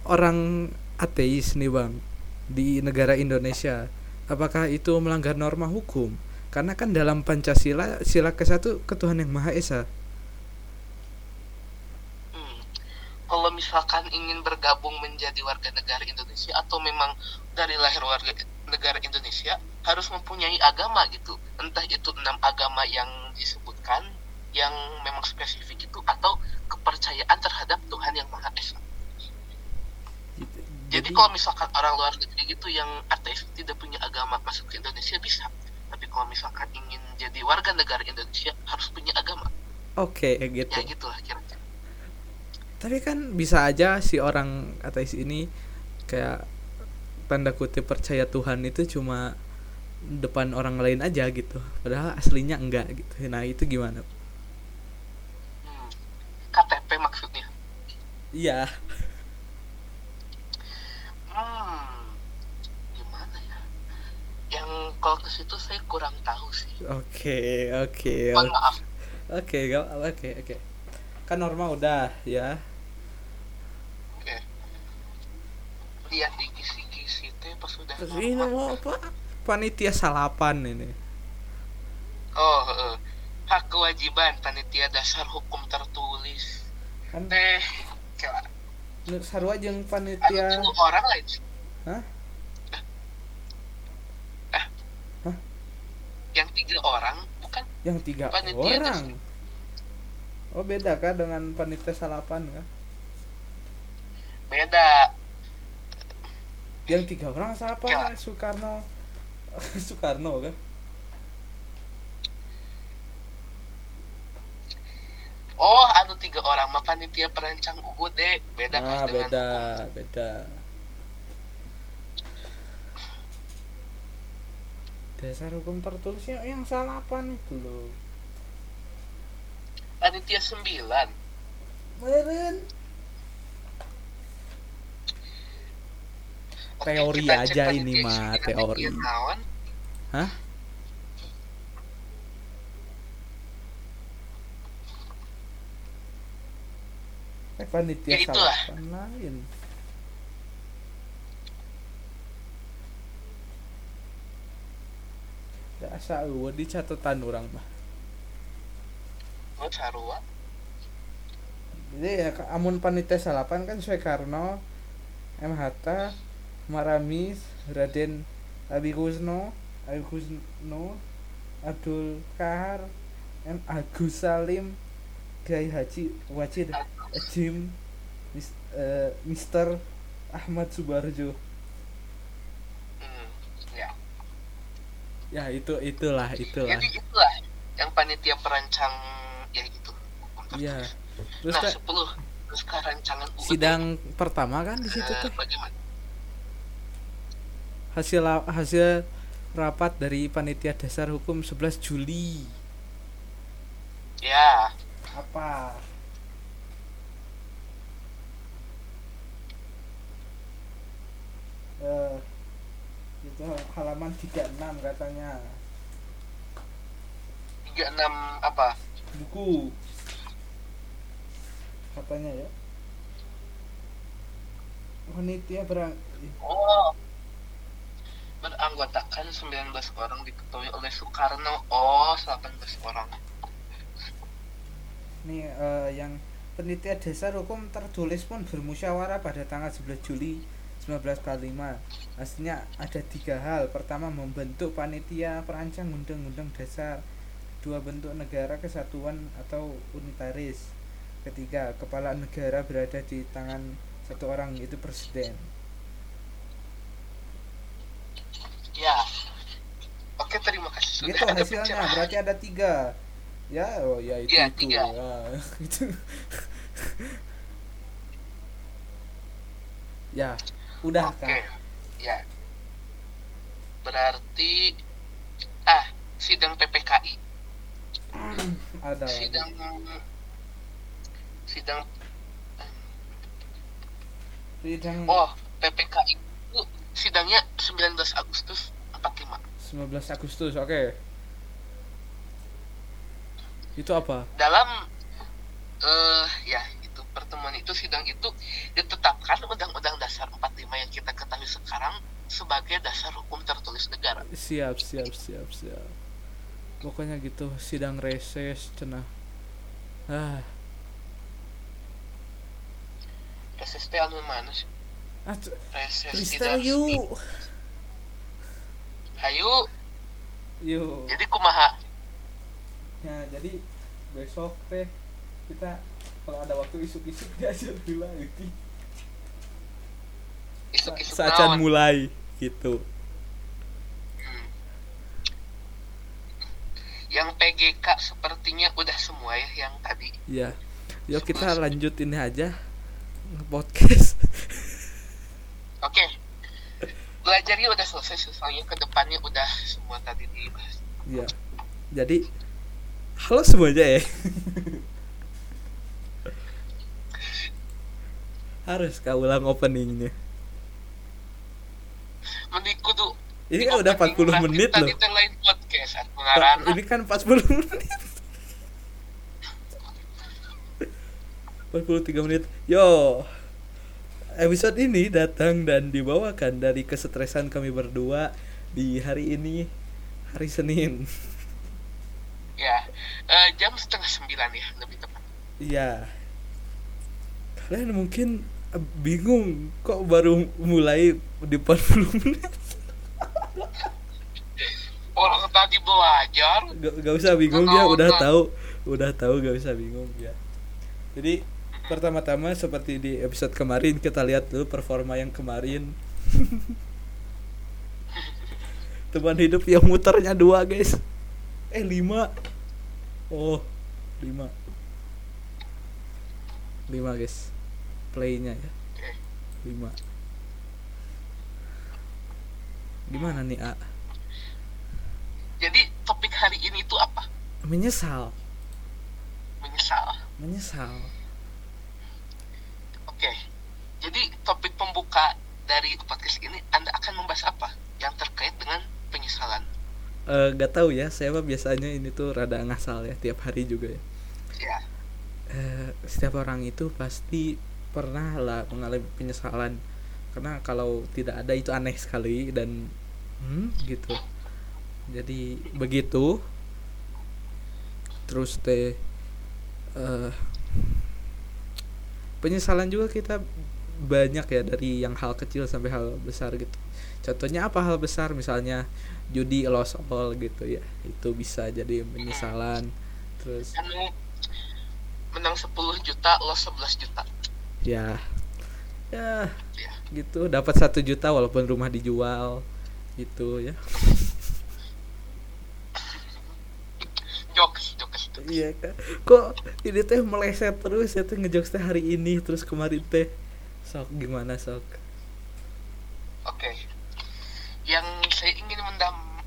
orang ateis nih, Bang, di negara Indonesia, apakah itu melanggar norma hukum? Karena kan dalam Pancasila sila ke-1 ketuhanan yang Maha Esa. Hmm. Kalau misalkan ingin bergabung menjadi warga negara Indonesia atau memang dari lahir warga negara Indonesia harus mempunyai agama gitu. Entah itu enam agama yang disebutkan yang memang spesifik itu atau kepercayaan terhadap Tuhan yang Maha Esa. Gitu. Jadi kalau misalkan orang luar negeri gitu yang ateis tidak punya agama masuk ke Indonesia bisa. Tapi kalau misalkan ingin jadi warga negara Indonesia harus punya agama. Oke, gitu. Ya gitulah kira-kira. Tapi kan bisa aja si orang ateis ini kayak tanda kutip percaya Tuhan itu cuma depan orang lain aja gitu. Padahal aslinya enggak gitu. Nah, itu gimana? Hmm. KTP maksudnya. Iya. Hmm, gimana ya? Yang kalau ke situ saya kurang tahu sih. Oke, oke. Mohon maaf. Oke, oke, oke. Kan norma udah ya. Oke. Lihat di kisi-kisi teh pas sudah Terus ini mau apa? Panitia salapan ini. Oh, heeh. hak kewajiban panitia dasar hukum tertulis. Kan Teh, kayak nu sarua jeung panitia tuh orang lain sih. Hah? Ah. Hah? Yang tiga orang bukan? yang tiga Panitia orang. Oh beda kah dengan panitia salapan kah? Beda. Yang tiga orang siapa? Ya. Soekarno. Soekarno kan? Oh, anu tiga orang mah panitia perancang UUD. Beda Ah pas dengan beda, beda. Dasar hukum tertulisnya yang salapan itu loh. Panitia sembilan. Meren. Oke, Teori aja ini mah, teori. Hah? Eh panitia Ya, salapan lain. Dasar eueuh di catatan orang mah. Oh, sarua. jadi ya amun panitia salapan kan Soekarno M Hatta Maramis Raden Abi Kusno Abi Kusno Abdul Kahar M Agus Salim Kiai Haji Wajid Jim Mis, eh, Mister Ahmad Subarjo Hmm, ya. ya itu itulah itulah Jadi itulah yang panitia perancang ya gitu. iya terus nah, 10 terus ke rancangan UUD. sidang pertama kan di situ Eh, tuh bagaimana? hasil hasil rapat dari panitia dasar hukum 11 Juli Ya, apa eh itu halaman 36 katanya 36 apa? Buku katanya ya panitia berang Oh. Beranggotakan 19 orang diketuai oleh Soekarno. Oh, 18 orang. nih eh, yang penitia dasar hukum tertulis pun bermusyawarah pada tanggal 11 Juli 1945 Aslinya ada tiga hal pertama membentuk panitia perancang undang-undang dasar dua bentuk negara kesatuan atau unitaris ketiga kepala negara berada di tangan satu orang yaitu presiden Ya. Oke, terima kasih gitu sudah ada hasilnya pencerahan. berarti ada tiga ya oh ya itu Iya, itu tiga. ya itu ya udah Oke. kak Ya. Berarti ah, sidang PPKI. Ada Sidang sidang. Sidang oh, PPKI itu sidangnya 19 Agustus 45. 19 Agustus oke. Itu apa? Dalam eh ya itu pertemuan itu sidang itu ditetapkan Undang-Undang Dasar 45 yang kita ketahui sekarang sebagai dasar hukum tertulis negara. siap siap siap siap pokoknya gitu sidang reses cenah. Ah. Reses teh anu mana sih? ah Reses tidak yuk Hayu, yuk jadi kumaha? ya jadi besok teh kita kalau ada waktu isuk-isuk diajar dulu gitu. Isuk-isuk mulai gitu Yang PGK sepertinya udah semua ya yang tadi. ya yuk kita lanjut ini aja podcast Oke. Belajarnya udah selesai, soalnya ke depannya udah semua tadi dibahas. ya jadi halo semuanya ya harus kau ulang openingnya Mending kudu ini kan udah 40 menit loh Tadi lain atuh ngaranna. ini kan 40 menit 43 menit yo episode ini datang dan dibawakan dari kesetresan kami berdua di hari ini hari Senin Ya, eh, jam setengah sembilan ya lebih tepat. Iya. Kalian mungkin bingung kok baru mulai di 40 menit. Orang tadi belajar. Gak, gak usah bingung ya, udah tahu. tahu. Udah tahu gak usah bingung ya. Jadi pertama-tama seperti di episode kemarin kita lihat dulu performa yang kemarin. Teman hidup yang muternya dua guys. Eh lima. Oh lima. Lima guys. Playnya ya. Oke. lima gimana nih A Jadi topik hari ini tuh apa? menyesal Menyesal. menyesal Oke. Jadi topik pembuka dari podcast ini Anda akan membahas apa yang terkait dengan penyesalan? Eh gak tahu ya saya mah biasanya ini tuh rada ngasal ya tiap hari juga ya Ya. Eh, setiap orang itu pasti pernah lah mengalami penyesalan karena kalau tidak ada itu aneh sekali dan hmm, gitu jadi begitu. Terus teh eh penyesalan juga kita banyak ya dari yang hal kecil sampai hal besar gitu. Contohnya apa hal besar? Misalnya judi lost all gitu ya. Itu bisa jadi penyesalan. Terus anu menang 10 juta loss 11 juta. Ya. Ya ya. gitu. Dapat satu juta walaupun rumah dijual gitu ya iya kan? Kok ini teh meleset terus ya tuh ngejokes teh hari ini terus kemarin teh. Sok gimana sok? Oke. Yang saya ingin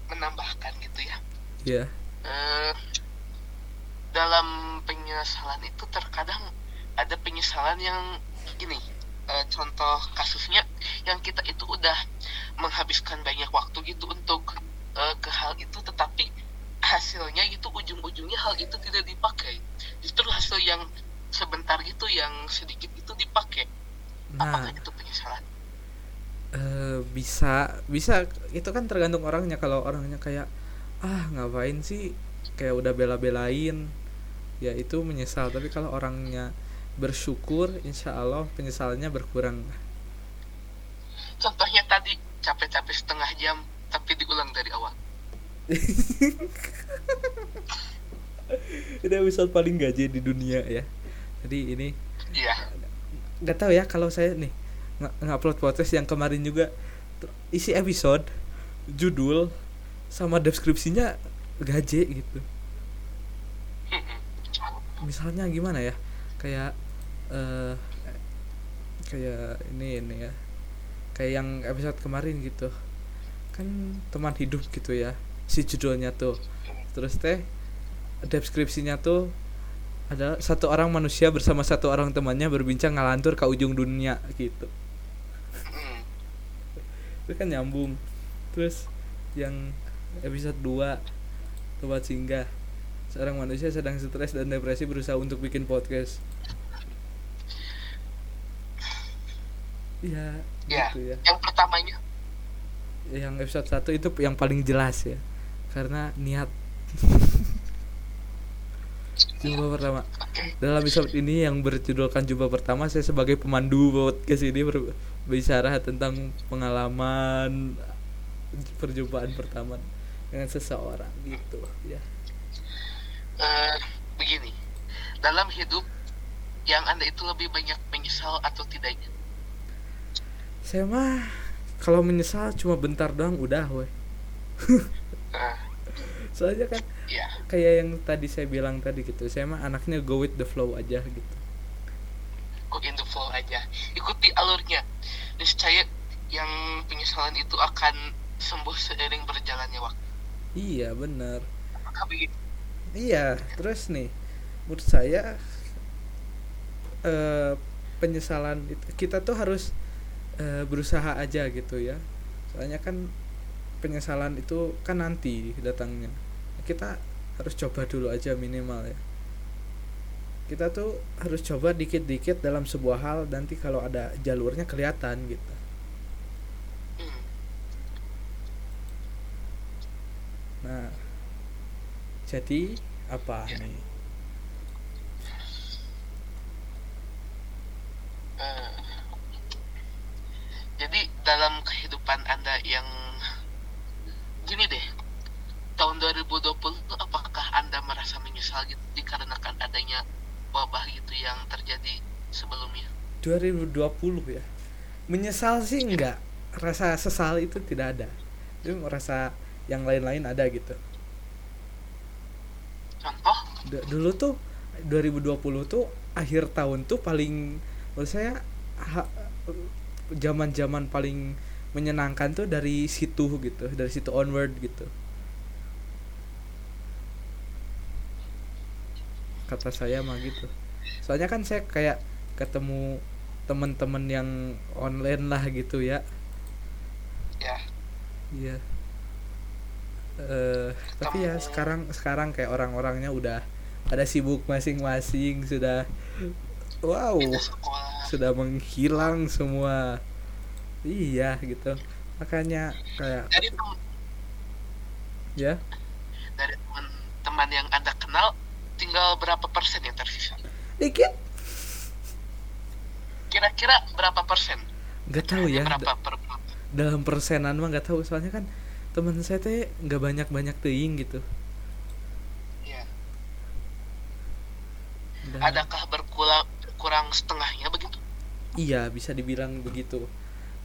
menambahkan gitu ya. Ya eh, dalam penyesalan itu terkadang ada penyesalan yang gini eh, contoh kasusnya yang kita itu udah menghabiskan banyak waktu gitu untuk eh, ke hal itu tetapi hasilnya itu ujung-ujungnya hal itu tidak dipakai. Justru hasil yang sebentar gitu yang sedikit itu dipakai. Nah. Apakah itu penyesalan? Eh, bisa bisa. Itu kan tergantung orangnya. Kalau orangnya kayak ah ngapain sih? Kayak udah bela-belain. Ya itu menyesal. Tapi kalau orangnya bersyukur insya Allah penyesalannya berkurang. Contohnya tadi capek-capek setengah jam tapi diulang dari awal ini episode paling gaje di dunia ya. Jadi ini iya. Nggak tahu ya kalau saya nih ngupload podcast yang kemarin juga. Isi episode judul sama deskripsinya gaje gitu. Misalnya gimana ya? Kayak eh kayak ini ini ya. Kayak yang episode kemarin gitu. Kan teman hidup gitu ya si judulnya tuh. Terus teh deskripsinya tuh ada satu orang manusia bersama satu orang temannya berbincang ngalantur ke ujung dunia gitu. Itu kan nyambung. Terus yang episode 2 tempat singgah. Seorang manusia sedang stres dan depresi berusaha untuk bikin podcast. Ya Ya, gitu ya. yang pertamanya. Yang episode 1 itu yang paling jelas ya karena niat. Jumpa pertama. Dalam episode ini yang berjudulkan jumpa pertama saya sebagai pemandu podcast ini ber- berbicara tentang pengalaman perjumpaan pertama dengan seseorang gitu ya. Eh, begini. Dalam hidup yang anda itu lebih banyak menyesal atau tidaknya? Saya mah kalau menyesal cuma bentar doang udah weh Eh, soalnya kan ya kayak yang tadi saya bilang tadi gitu saya mah anaknya go with the flow aja gitu. Go in the flow aja. Ikuti alurnya. Niscaya yang penyesalan itu akan sembuh seiring berjalannya waktu. Iya begitu? Iya, terus nih, menurut saya eh penyesalan itu kita tuh harus eh, berusaha aja gitu ya. Soalnya kan penyesalan itu kan nanti datangnya. Kita harus coba dulu aja minimal ya. Kita tuh harus coba dikit-dikit dalam sebuah hal nanti kalau ada jalurnya kelihatan gitu. Nah, jadi apa Ya. nih? eh. jadi dalam kehidupan anda yang gini deh tahun 2020 itu apakah anda merasa menyesal gitu dikarenakan adanya wabah gitu yang terjadi sebelumnya? 2020 ya. Menyesal sih enggak rasa sesal itu tidak ada. Itu merasa yang lain-lain ada gitu. Contoh? D- dulu tuh 2020 tuh akhir tahun tuh paling menurut saya zaman-zaman paling menyenangkan tuh dari situ gitu dari situ onward gitu. Kata saya mah gitu. Soalnya kan saya kayak ketemu teman-teman yang online lah gitu ya. Ya. Iya. Eh tapi ya sekarang sekarang kayak orang-orangnya udah pada sibuk masing-masing sudah wow pindah sekolah. sudah menghilang semua iya gitu. Makanya kayak dari tem- ya? Dari teman-teman yang anda kenal tinggal berapa persen yang tersisa dikit. Kira-kira berapa persen? Nggak tahu ya. Berapa per dalam persenan mah nggak tahu. Soalnya kan teman saya teh nggak banyak banyak teing gitu. Iya. Dan- adakah berkurang kurang setengahnya begitu? Iya bisa dibilang begitu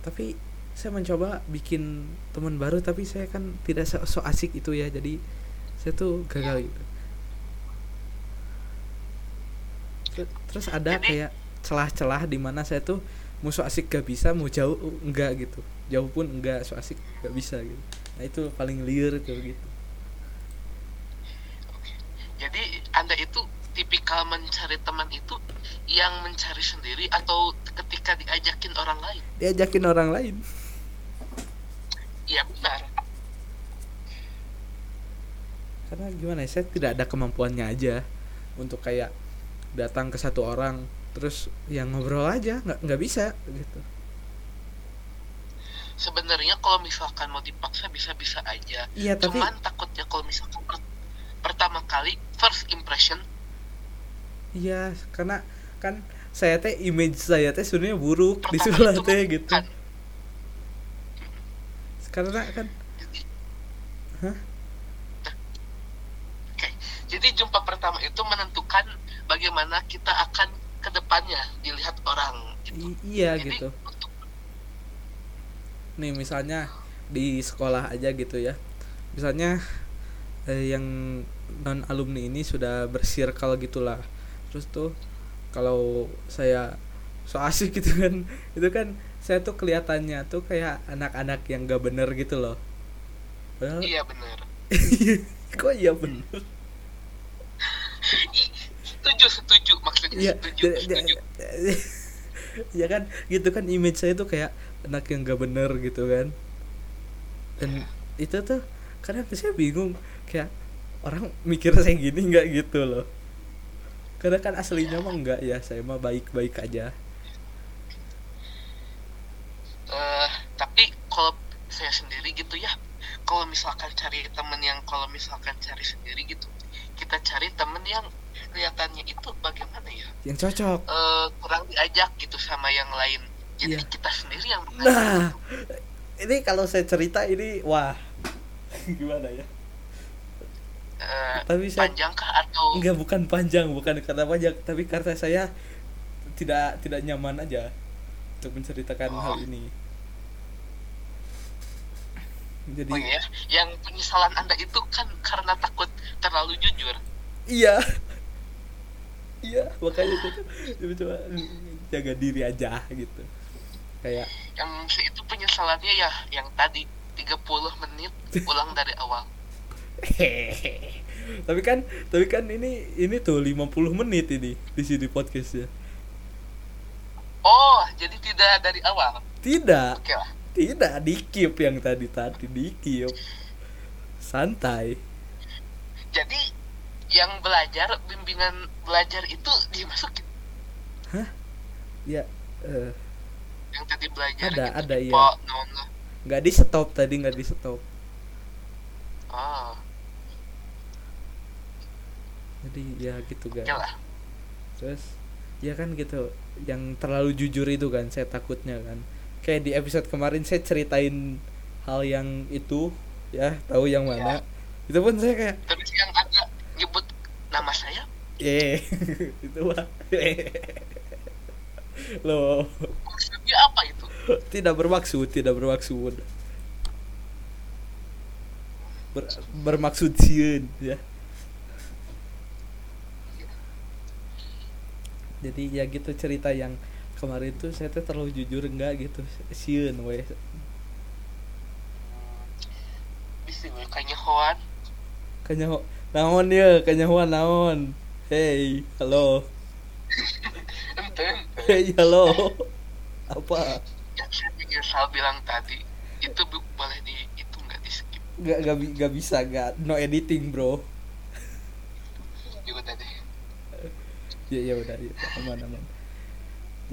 tapi saya mencoba bikin teman baru tapi saya kan tidak so, so asik itu ya. Jadi saya tuh gagal gitu. Ter- terus ada kayak celah-celah di mana saya tuh mau so asik gak bisa mau jauh enggak gitu. Jauh pun enggak so asik gak bisa gitu. Nah itu paling liar itu gitu. Jadi anda itu tipikal mencari teman itu yang mencari sendiri atau ketika diajakin orang lain? Diajakin orang lain? Iya benar. Karena gimana ya saya tidak ada kemampuannya aja untuk kayak datang ke satu orang terus yang ngobrol aja nggak nggak bisa gitu. Sebenarnya kalau misalkan mau dipaksa bisa-bisa aja. Iya tapi cuman takutnya kalau misalkan per- pertama kali first impression iya karena kan saya teh image saya teh sebenarnya buruk di itu teh gitu. kan karena kan Hah? Oke, jadi jumpa pertama itu menentukan bagaimana kita akan ke depannya dilihat orang gitu. i- iya Jadi, gitu. untuk nih misalnya di sekolah aja gitu ya. Misalnya eh, yang non alumni ini sudah bersirkel gitulah terus tuh kalau saya so asik gitu kan itu kan saya tuh kelihatannya tuh kayak anak-anak yang gak bener gitu loh. Padahal iya benar. kok iya bener? Setuju setuju. Maksudnya Iya, setuju setuju. ya kan? Gitu kan image saya tuh kayak anak yang gak bener gitu kan. Dan itu tuh kadang saya bingung kayak orang mikir saya gini nggak gitu loh karena kan aslinya mah enggak ya saya mah baik-baik aja. Eh, tapi kalau saya sendiri gitu ya kalau misalkan cari temen yang kalau misalkan cari sendiri gitu kita cari temen yang kelihatannya itu bagaimana ya? Yang cocok. Eh, kurang diajak gitu sama yang lain. Jadi Iya. kita sendiri yang nah ini kalau saya cerita ini wah gimana ya Eh, tapi saya panjangkah atau enggak bukan panjang bukan karena panjang. Tapi karena saya tidak tidak nyaman aja untuk menceritakan Oh. hal ini. Jadi oh ya yang penyesalan anda itu kan karena takut terlalu jujur. Iya. Iya makanya tuh coba coba jaga diri aja gitu. Kayak yang itu penyesalannya ya yang tadi 30 menit ulang dari awal tapi kan tapi kan ini ini tuh 50 menit ini di sini podcastnya. Oh jadi tidak dari awal? Tidak. Oke lah. Tidak di keep yang tadi tadi di keep santai. Jadi yang belajar bimbingan belajar itu dimasukin? Ya eh, yang tadi belajar Ada, gitu ada, iya. nggak di stop tadi nggak di stop. Oh jadi ya gitu lah terus ya kan gitu yang terlalu jujur itu kan saya takutnya kan. Kayak di episode kemarin saya ceritain hal yang itu ya tahu yang mana. Itu pun saya kayak terus yang ada nyebut nama saya? Eh itu mah loh. Maksudnya apa itu? Tidak bermaksud tidak bermaksud. Ber, bermaksud sieun ya jadi ya gitu cerita yang kemarin tuh saya tuh terlalu jujur enggak gitu. Sieun weh. Bisa gue kayaknya Hoan kayaknya ho- naon ya kayaknya huan naon? Hey halo. Hey halo. Apa? Yang saya bilang tadi itu boleh di itu nggak di skip. Nggak nggak bi- nggak bisa nggak no editing bro. Ya udah deh ya ya udah ya, aman aman.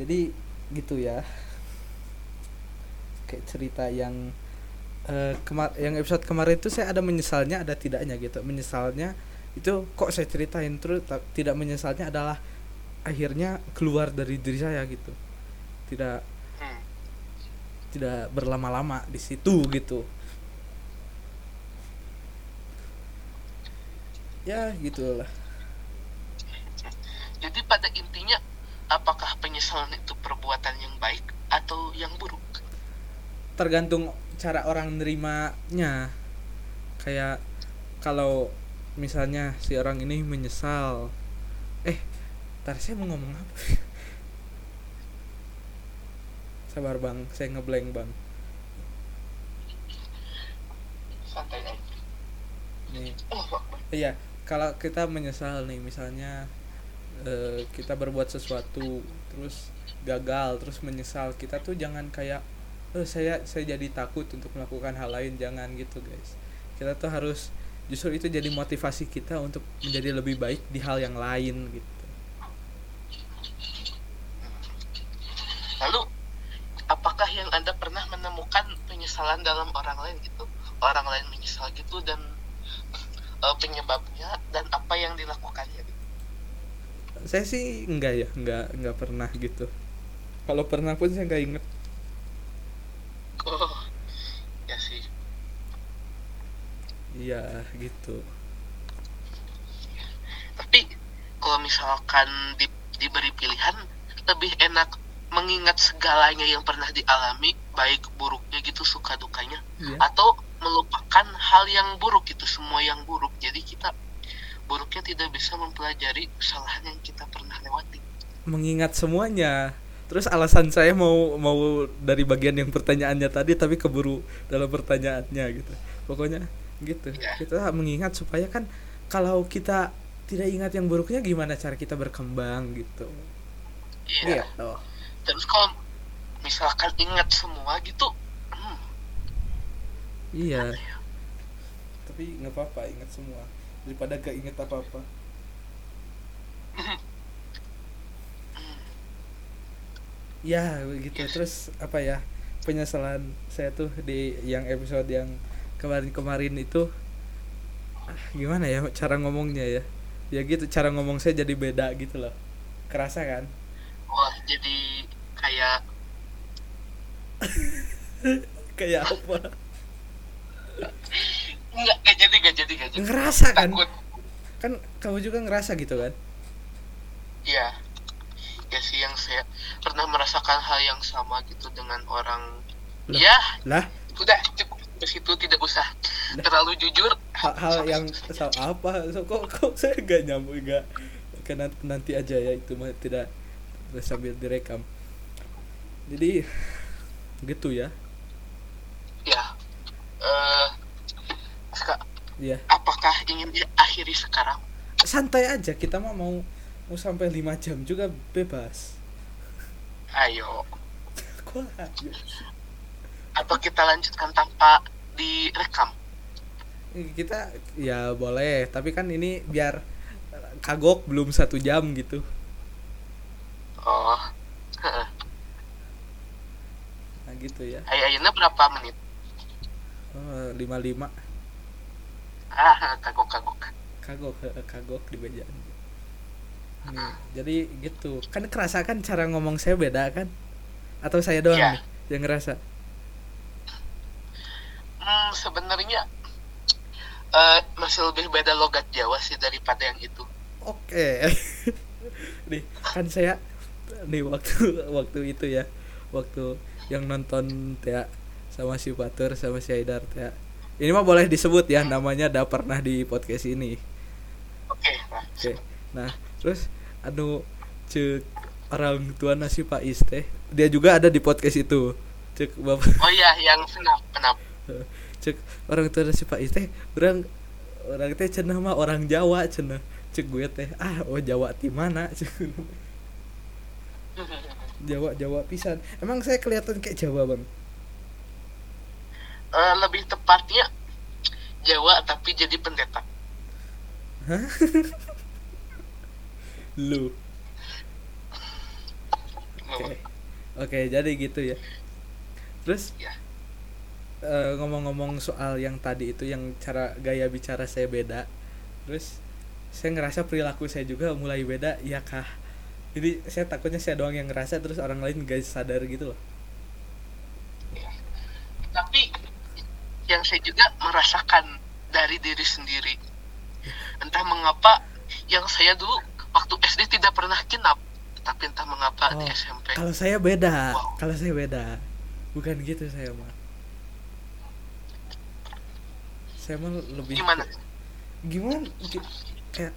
Jadi gitu ya. Kayak cerita yang eh kemar yang episode kemarin itu saya ada menyesalnya ada tidaknya gitu. Menyesalnya itu kok saya ceritain terus tidak menyesalnya adalah akhirnya keluar dari diri saya gitu. Tidak tidak berlama-lama di situ gitu. Ya gitulah Jadi pada intinya apakah penyesalan itu perbuatan yang baik atau yang buruk? tergantung cara orang nerimanya. Kayak kalau misalnya si orang ini menyesal. Eh tar saya mau ngomong apa? Sabar bang. Saya ngeblank bang. Santai aja. nih. Oh, iya kalau kita menyesal nih misalnya eh, kita berbuat sesuatu terus gagal terus menyesal kita tuh jangan kayak eh saya saya jadi takut untuk melakukan hal lain jangan gitu guys kita tuh harus justru itu jadi motivasi kita untuk menjadi lebih baik di hal yang lain gitu Lalu apakah yang Anda pernah menemukan penyesalan dalam orang lain gitu? Orang lain menyesal gitu dan eh, penyebabnya dan apa yang dilakukannya gitu. Saya sih enggak ya enggak enggak pernah gitu. Kalau pernah pun saya nggak inget Oh, ya sih. iya gitu. Tapi kalau misalkan di- diberi pilihan lebih enak mengingat segalanya yang pernah dialami baik buruknya gitu suka dukanya iya. atau melupakan hal yang buruk itu semua yang buruk. Jadi kita buruknya tidak bisa mempelajari kesalahan yang kita pernah lewati. Mengingat semuanya. Terus alasan saya mau mau dari bagian yang pertanyaannya tadi tapi keburu dalam pertanyaannya gitu. Pokoknya gitu. Iya. kita mengingat supaya kan kalau kita tidak ingat yang buruknya gimana cara kita berkembang gitu? Iya. Gitu terus kalau misalkan ingat semua gitu hmm, iya. Tapi nggak apa-apa ingat semua daripada gak inget apa-apa. Ya begitu terus apa ya penyesalan saya tuh di yang episode yang kemarin-kemarin itu ah, gimana ya cara ngomongnya ya? Ya gitu cara ngomong saya jadi beda gitu loh. Kerasa kan? Wah jadi kayak kayak apa nggak nggak jadi nggak jadi nggak jadi. Ngerasa kan? Takut. Kan kamu juga ngerasa gitu kan? Iya, ya sih yang saya pernah merasakan hal yang sama gitu dengan orang. Lah. Ya, lah. udah cukup di situ tidak usah Lah. terlalu jujur. hal, hal yang so, apa? So, kok kok saya gak nyambung gak ke nanti, aja ya itu mah tidak sambil direkam. Jadi gitu ya. Ya, eh, Ska, ya apakah ingin diakhiri sekarang? santai aja kita mah mau mau sampai lima jam juga bebas. Ayo, ayo atau kita lanjutkan tanpa direkam? kita ya boleh tapi kan ini biar kagok belum satu jam gitu. Oh, nah gitu ya. Ayo, ayonya berapa menit? oh, lima lima Ah, kagok-kagok. kagok eh, kagok di bejaan. Nih, jadi gitu. Kan kerasa kan cara ngomong saya beda kan? Atau saya doang Iya. nih yang ngerasa? Hmm, sebenarnya eh, masih lebih beda logat Jawa sih daripada yang itu. oke. Nih kan saya nih waktu waktu itu ya. Waktu yang nonton ya sama si Fatur sama si Haidar ya ini mah boleh disebut ya namanya udah pernah di podcast ini Oke, nah, Oke. Nah, terus anu cek orang tua nasi Pak Is teh. Dia juga ada di podcast itu. Cek Bapak Oh iya, yang senap, senap. cek orang tua nasi Pak Is teh. Orang orang teh cenah mah orang Jawa cenah. Cek gue teh, ah oh Jawa di mana? Cek. Jawa Jawa pisan. Emang saya kelihatan kayak Jawa, Bang. Eh, lebih tepatnya Jawa tapi jadi pendeta. Lu. Oke. Oke, jadi gitu ya. Terus Ya. eh, ngomong-ngomong soal yang tadi itu yang cara gaya bicara saya beda. Terus saya ngerasa perilaku saya juga mulai beda, iya kah? jadi saya takutnya saya doang yang ngerasa terus orang lain gak sadar gitu loh Ya. tapi yang saya juga merasakan dari diri sendiri. Entah mengapa yang saya dulu waktu SD tidak pernah kinap tapi entah mengapa di Oh, SMP kalau saya beda Wow. kalau saya beda. Bukan gitu saya mah saya mah lebih gimana? gimana? Gi- kayak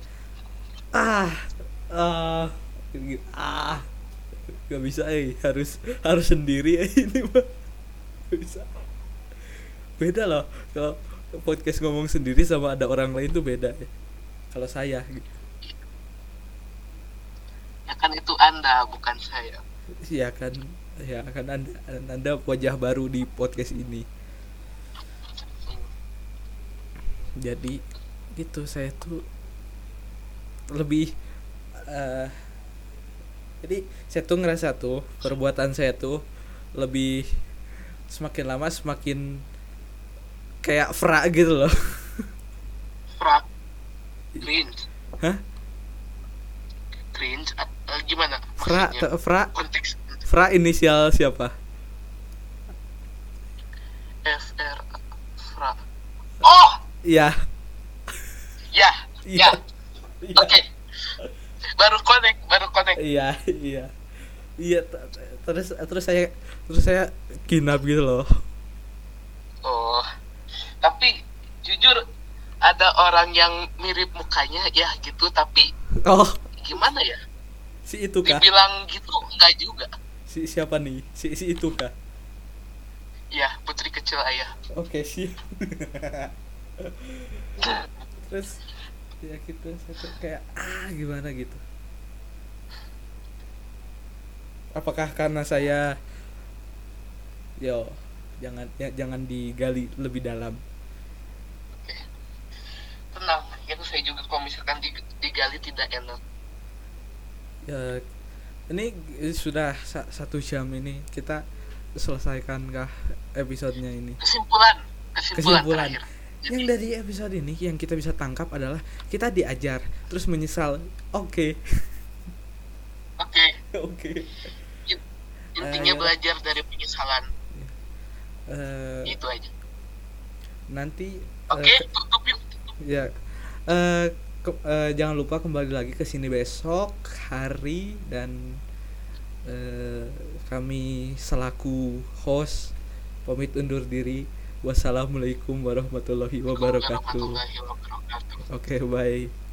ah ah ah gak bisa eh harus harus sendiri eh ini mah Gak bisa beda loh kalau podcast ngomong sendiri sama ada orang lain tuh beda ya. Kalau saya gitu. ya kan itu anda bukan saya. Ya kan ya kan anda anda wajah baru di podcast ini. Jadi gitu saya tuh lebih eh jadi saya tuh ngerasa tuh perbuatan saya tuh lebih semakin lama semakin kayak fra gitu loh. Fra. Cringe. Hah? cringe eh, gimana fra fra konteks. Fra inisial siapa? F R Fra. Oh! Ya ya Iya. ya. Iya. oke. Baru connect baru connect. Iya iya. Iya terus terus saya terus saya kinap gitu loh. oh tapi jujur ada orang yang mirip mukanya ya gitu tapi oh. gimana ya? Si itu kah? Dibilang gitu enggak juga. Si siapa nih? Si si itu kah? Ya putri kecil ayah. Oke sih terus ya gitu saya kayak ah gimana gitu? Apakah karena saya yo jangan ya, jangan digali lebih dalam tenang itu saya juga kalau misalkan dig- digali tidak enak. Ya ini sudah sa- satu jam ini kita selesaikan kah episodenya ini. Kesimpulan kesimpulan, Kesimpulan. terakhir. Yang Jadi, dari episode ini yang kita bisa tangkap adalah kita diajar terus menyesal. Oke. Oke. Oke. Intinya Eh, belajar dari penyesalan. Eh, itu aja. nanti oke eh, ke- tutup yuk. Tutup. ya. Eh, ke- eh, jangan lupa kembali lagi ke sini besok hari dan eh, kami selaku host pamit undur diri. Wassalamualaikum warahmatullahi wabarakatuh. Warahmatullahi wabarakatuh. Oke bye